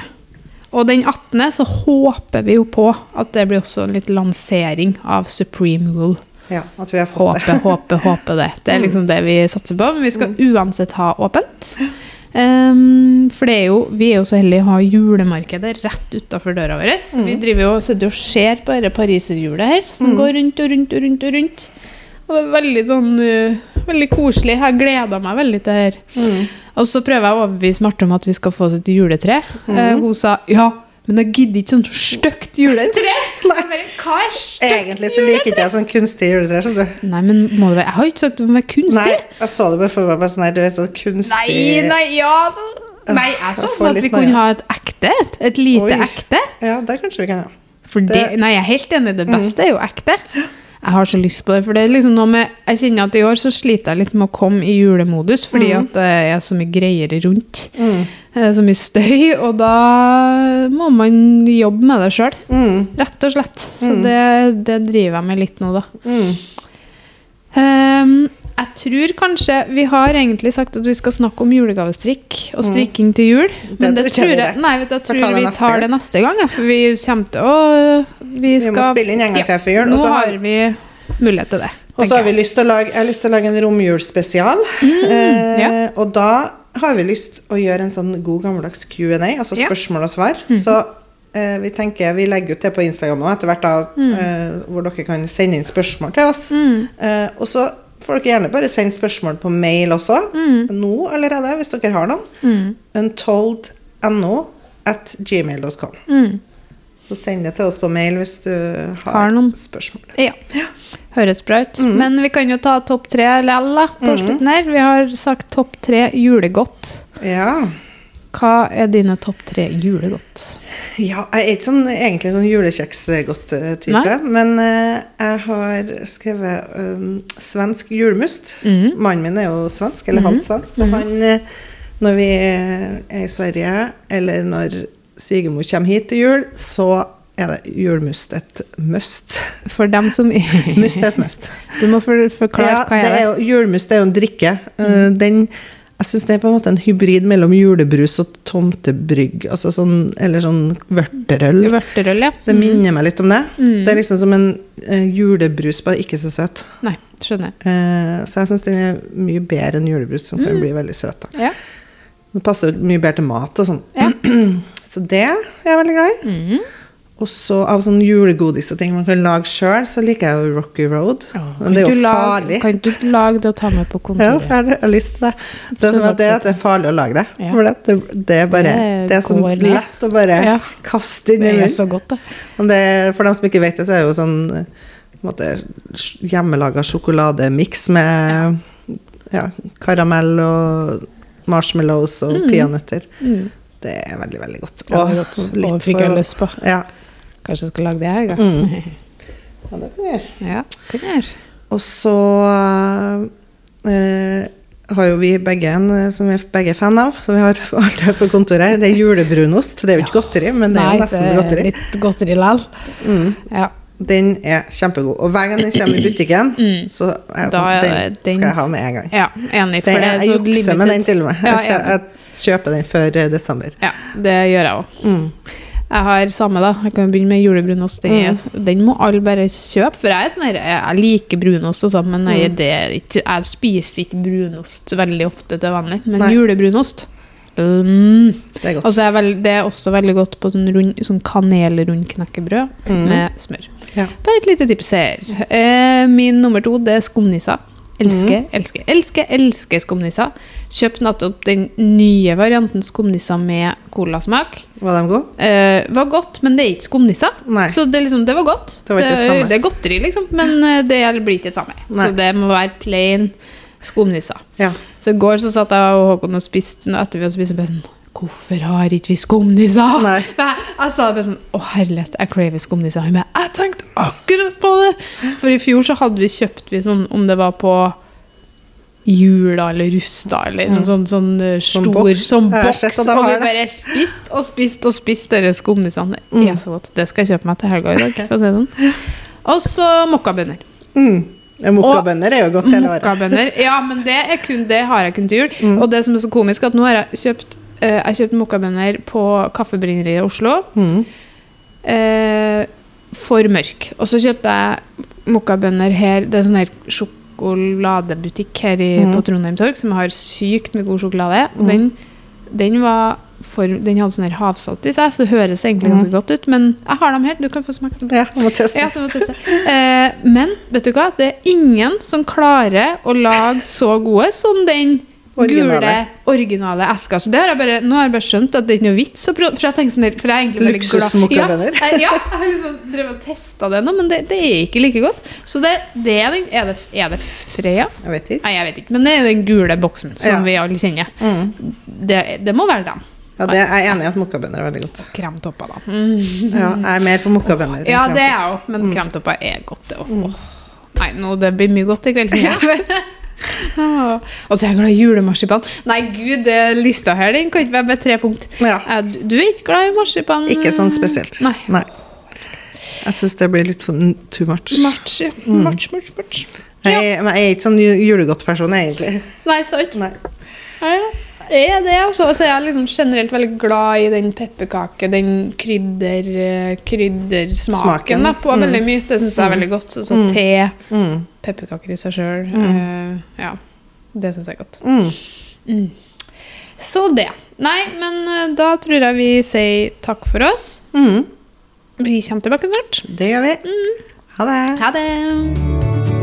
[SPEAKER 1] Og den 18. så håper vi jo på at det blir også en lilitt lansering av Supreme Rule.
[SPEAKER 2] Ja, at vi har fått
[SPEAKER 1] Håpe, håpe, håpe det. Det er liksom det vi satser på. Men vi skal uansett ha åpent. Um, for det er jo, vi er jo så heldige å ha julemarkedet rett utafor døra vår. Vi driver jo, sitter og ser på dette pariserhjulet her, som går rundt og rundt og rundt. Og rundt. Og det er veldig sånn uh, Veldig koselig. Jeg gleda meg veldig til det her.
[SPEAKER 2] Mm.
[SPEAKER 1] Og så prøver jeg å overbevise Marte om at vi skal få et juletre.
[SPEAKER 2] Mm.
[SPEAKER 1] Eh, hun sa ja, men jeg gidder ikke sånn stygt juletre. Bare, Hva er stygt?
[SPEAKER 2] Egentlig så liker ikke jeg sånn kunstig juletre. skjønner du.
[SPEAKER 1] Nei, men må det være Jeg har jo ikke sagt det må være kunstig.
[SPEAKER 2] Nei, jeg så det bare for meg. Bare sånn her, du vet, sånn kunstig
[SPEAKER 1] Nei, nei, ja så, Nei, jeg så for meg at vi kunne ha et ekte et. Et lite
[SPEAKER 2] Oi.
[SPEAKER 1] ekte.
[SPEAKER 2] Ja, det kanskje vi kan ha.
[SPEAKER 1] For det,
[SPEAKER 2] Det- Mm.
[SPEAKER 1] nei, jeg er helt enig. Det beste er jo ekte. Jeg har så lyst på det. For det er liksom noe med Jeg kjenner at i år så sliter jeg litt med å komme i julemodus, fordi
[SPEAKER 2] Mm.
[SPEAKER 1] at det er så mye greier rundt. Det er så mye støy, og da må man jobbe med det sjøl.
[SPEAKER 2] Mm.
[SPEAKER 1] Rett og slett. Så det, det driver jeg med litt nå, da.
[SPEAKER 2] Mm.
[SPEAKER 1] Jeg tror kanskje Vi har egentlig sagt at vi skal snakke om julegavestrikk og strikking til jul. Men det,
[SPEAKER 2] tror
[SPEAKER 1] tror jeg. Nei, vet du, jeg tror vi tar det neste gang. ja, For vi kommer til å Vi,
[SPEAKER 2] Vi må spille inn en gang til før jul,
[SPEAKER 1] Nå
[SPEAKER 2] har-
[SPEAKER 1] vi mulighet til det.
[SPEAKER 2] Og så har vi lyst til å lage, jeg har lyst til å lage en romjulsspesial. eh,
[SPEAKER 1] ja.
[SPEAKER 2] Og da har vi lyst å gjøre en sånn god gammeldags Q&A, altså spørsmål og svar.
[SPEAKER 1] Mm.
[SPEAKER 2] Så eh, vi tenker, vi legger ut det på Instagram nå etter hvert, da,
[SPEAKER 1] mm.
[SPEAKER 2] eh, hvor dere kan sende inn spørsmål til oss. Eh, og så får dere gjerne bare sende spørsmål på mail også,
[SPEAKER 1] Mm.
[SPEAKER 2] nå allerede, hvis dere har noen. Untold.no at gmail.com.
[SPEAKER 1] Mm.
[SPEAKER 2] Så send det til oss på mail hvis du har,
[SPEAKER 1] Har noen.
[SPEAKER 2] spørsmål.
[SPEAKER 1] Ja. Høres bra ut.
[SPEAKER 2] Mm.
[SPEAKER 1] Men vi kan jo ta topp tre likevel, da, på slutten her. Vi har sagt topp tre julegodt.
[SPEAKER 2] Ja.
[SPEAKER 1] Hva er dine topp tre julegodt?
[SPEAKER 2] Ja, jeg er ikke sånn, egentlig sånn julekjeksgodt-type, men uh, jeg har skrevet um, svensk julmust.
[SPEAKER 1] Mm.
[SPEAKER 2] Mannen min er jo svensk, eller halvt svensk, men han, eh, når vi er i Sverige, eller når svigermor kommer hit til jul, så er det julmust et must.
[SPEAKER 1] For dem som
[SPEAKER 2] Must er et must.
[SPEAKER 1] Du må forklare
[SPEAKER 2] Ja,
[SPEAKER 1] hva er
[SPEAKER 2] det er jo, julmust er jo en drikke. Eh, Den, jeg syns det er på en måte en hybrid mellom julebrus og tomtebrygg, altså sånn, eller sånn vørterøl.
[SPEAKER 1] Vørterøl, ja.
[SPEAKER 2] Det minner meg litt om det.
[SPEAKER 1] Mm.
[SPEAKER 2] Det er liksom som en eh, julebrus, bare ikke så søt.
[SPEAKER 1] Nei, skjønner.
[SPEAKER 2] Eh, så jeg syns den er mye bedre enn julebrus, som
[SPEAKER 1] Mm.
[SPEAKER 2] kan bli veldig søt. Da.
[SPEAKER 1] Ja.
[SPEAKER 2] Den passer mye bedre til mat og sånn.
[SPEAKER 1] Ja.
[SPEAKER 2] Så det er jeg veldig glad i.
[SPEAKER 1] Mhm.
[SPEAKER 2] Og så av sånn julegodis og ting man kan lage sjøl, så liker jeg jo Rocky Road. Men det er jo
[SPEAKER 1] lage-
[SPEAKER 2] farlig.
[SPEAKER 1] Kan du lage det og ta med på
[SPEAKER 2] Ja,
[SPEAKER 1] kontoret?
[SPEAKER 2] har- jeg har lyst til det. Det, som er det, at det er farlig å lage det.
[SPEAKER 1] Ja.
[SPEAKER 2] For det, det er bare
[SPEAKER 1] Det
[SPEAKER 2] er så lett å bare
[SPEAKER 1] Ja.
[SPEAKER 2] kaste inn i
[SPEAKER 1] Det er så godt, det.
[SPEAKER 2] Det, for dem som ikke vet det, så er det jo sånn på en måte hjemmelaga sjokolademiks med ja, karamell og marshmallows og peanøtter.
[SPEAKER 1] Mm.
[SPEAKER 2] Det er veldig, veldig godt. Og
[SPEAKER 1] godt.
[SPEAKER 2] litt
[SPEAKER 1] Og fikk jeg lyst på.
[SPEAKER 2] Ja.
[SPEAKER 1] Kanskje jeg skal lage det i helga?
[SPEAKER 2] Mm. ja, det kan du gjøre.
[SPEAKER 1] Ja, kan jeg gjøre.
[SPEAKER 2] Og så eh, har jo vi begge en eh, som vi er begge fan av, som vi har alltid her på kontoret. Det er julebrunost. Det er jo ikke godteri, men det er jo nesten
[SPEAKER 1] det er
[SPEAKER 2] godteri.
[SPEAKER 1] litt godteri likevel.
[SPEAKER 2] Mm.
[SPEAKER 1] Ja.
[SPEAKER 2] Den er kjempegod. Og hver gang den kommer i butikken, så er jeg sånn,
[SPEAKER 1] er
[SPEAKER 2] den,
[SPEAKER 1] den-
[SPEAKER 2] skal jeg ha med en gang.
[SPEAKER 1] ja, enig. For
[SPEAKER 2] Det er, jeg
[SPEAKER 1] så
[SPEAKER 2] jukser med den til og med.
[SPEAKER 1] Ja,
[SPEAKER 2] Jeg, jeg kjøper den før eh, desember.
[SPEAKER 1] Ja, det gjør jeg òg.
[SPEAKER 2] Mm.
[SPEAKER 1] Jeg har samme, da. Jeg kan begynne med julebrunost. Den,
[SPEAKER 2] Mm.
[SPEAKER 1] den må alle bare kjøpe. For jeg sånn jeg liker brunost, og sånn, men
[SPEAKER 2] Mm.
[SPEAKER 1] jeg, det, er jeg spiser ikke brunost veldig ofte til vanlig. Men
[SPEAKER 2] Nei.
[SPEAKER 1] julebrunost mm.
[SPEAKER 2] Det er godt.
[SPEAKER 1] Og så er vel, det er også veldig godt på sånn, rund, sånn kanelrundknekkebrød
[SPEAKER 2] Mm.
[SPEAKER 1] med smør.
[SPEAKER 2] Ja.
[SPEAKER 1] Bare et lite tips her. Eh, min nummer to det er skumnisser. Elsker,
[SPEAKER 2] Mm.
[SPEAKER 1] elsker, elsker, elsker skumnisser. Kjøpte nettopp den nye varianten skumnisser med colasmak.
[SPEAKER 2] Var de gode?
[SPEAKER 1] Eh, var godt, men det er ikke skumnisser.
[SPEAKER 2] Nei.
[SPEAKER 1] Så det, liksom, det var godt.
[SPEAKER 2] Det var det samme.
[SPEAKER 1] det er godteri, liksom, men eh, det blir ikke det samme.
[SPEAKER 2] Nei.
[SPEAKER 1] Så det må være plain skumnisser.
[SPEAKER 2] Ja.
[SPEAKER 1] Så i går så satt jeg og Håkon og spiste etter vi hadde spist. sånn, Hvorfor har ikke vi skumnisser?
[SPEAKER 2] Nei.
[SPEAKER 1] Jeg, jeg sa bare sånn Å, herlighet, jeg craver skumnisser. Hun bare, Jeg tenkte akkurat på det! For i fjor så hadde vi kjøpt vi sånn, om det var på Jula eller Rusta eller noe sånn, sånn stor
[SPEAKER 2] Sånn
[SPEAKER 1] stor
[SPEAKER 2] boks.
[SPEAKER 1] sånn boks.
[SPEAKER 2] at de
[SPEAKER 1] Og vi bare spist og spist og spist dere skumnissene. Det
[SPEAKER 2] Mm.
[SPEAKER 1] er så godt. Det skal jeg kjøpe meg til helga i dag. For å si det sånn. Og så mokkabønner.
[SPEAKER 2] Mm. Mokkabønner er jo godt hele året.
[SPEAKER 1] Ja, men det, kun, det har jeg kun til jul.
[SPEAKER 2] Mm.
[SPEAKER 1] Og det som er så komisk, at nå har jeg kjøpt eh, Jeg kjøpte mokkabønner på Kaffebrenneriet i Oslo.
[SPEAKER 2] Mm.
[SPEAKER 1] Uh, for mørk. Og så kjøpte jeg mokkabønner her. Det er sånn her sjokoladebutikk her i,
[SPEAKER 2] Mm.
[SPEAKER 1] på Trondheim Torg som har sykt med god sjokolade. Og
[SPEAKER 2] Mm.
[SPEAKER 1] den, den var for, Den hadde sånn her havsalt i seg, så det høres egentlig
[SPEAKER 2] Mm.
[SPEAKER 1] ganske godt ut. Men jeg har dem her. Du kan få smake dem.
[SPEAKER 2] Ja, jeg må teste.
[SPEAKER 1] Ja, må teste. Uh, men vet du hva? Det er ingen som klarer å lage så gode som den
[SPEAKER 2] Originale.
[SPEAKER 1] gule, originale esker. Så det har jeg bare, nå har jeg bare skjønt at det er ikke noe vits å prøve. For jeg tenker sånn der, for jeg er egentlig veldig glad
[SPEAKER 2] Luksusmokkabønner.
[SPEAKER 1] Ja, ja, jeg har liksom drevet og testa det nå, men det, det er ikke like godt. Så det, det er, den, er, det, er det Freya?
[SPEAKER 2] Jeg vet ikke.
[SPEAKER 1] Nei, jeg vet ikke. Men det er den gule boksen som
[SPEAKER 2] Ja.
[SPEAKER 1] vi alle kjenner.
[SPEAKER 2] Mm.
[SPEAKER 1] Det, det må være den.
[SPEAKER 2] Ja, det er jeg enig i at mokkabønner er veldig godt.
[SPEAKER 1] Kremtopper, da. Mm.
[SPEAKER 2] Ja, jeg er mer på mokkabønner.
[SPEAKER 1] Ja, det er jeg òg, men kremtopper er godt, det òg. Nei, nå, det blir mye godt i kveld. jeg. Åh. Og så er jeg glad i julemarsipan. Nei, gud, det lista her den kan ikke være med tre punkt.
[SPEAKER 2] Ja.
[SPEAKER 1] Eh, Du du er ikke glad i marsipan?
[SPEAKER 2] Ikke sånn spesielt.
[SPEAKER 1] Nei.
[SPEAKER 2] Nei. Jeg syns det blir litt too much.
[SPEAKER 1] Much, ja.
[SPEAKER 2] Mm.
[SPEAKER 1] match, match, match.
[SPEAKER 2] Jeg, men jeg er ikke sånn julegodt julegodtperson, egentlig.
[SPEAKER 1] Nei, sant?
[SPEAKER 2] Nei.
[SPEAKER 1] Ja, Jeg er det, altså. altså. Jeg er liksom generelt veldig glad i den pepperkake, den krydder, eh, kryddersmaken
[SPEAKER 2] Smaken.
[SPEAKER 1] da, på
[SPEAKER 2] Mm.
[SPEAKER 1] veldig mye. Det syns jeg er veldig godt. Så, så
[SPEAKER 2] Mm.
[SPEAKER 1] te,
[SPEAKER 2] Mm.
[SPEAKER 1] Pepperkaker i seg sjøl.
[SPEAKER 2] Mm.
[SPEAKER 1] ja. Det syns jeg er godt.
[SPEAKER 2] Mm.
[SPEAKER 1] Mm. Så det. Nei, men eh, da tror jeg vi sier takk for oss.
[SPEAKER 2] Mm.
[SPEAKER 1] Vi kommer tilbake snart.
[SPEAKER 2] Det gjør vi. Ha det.
[SPEAKER 1] Ha det.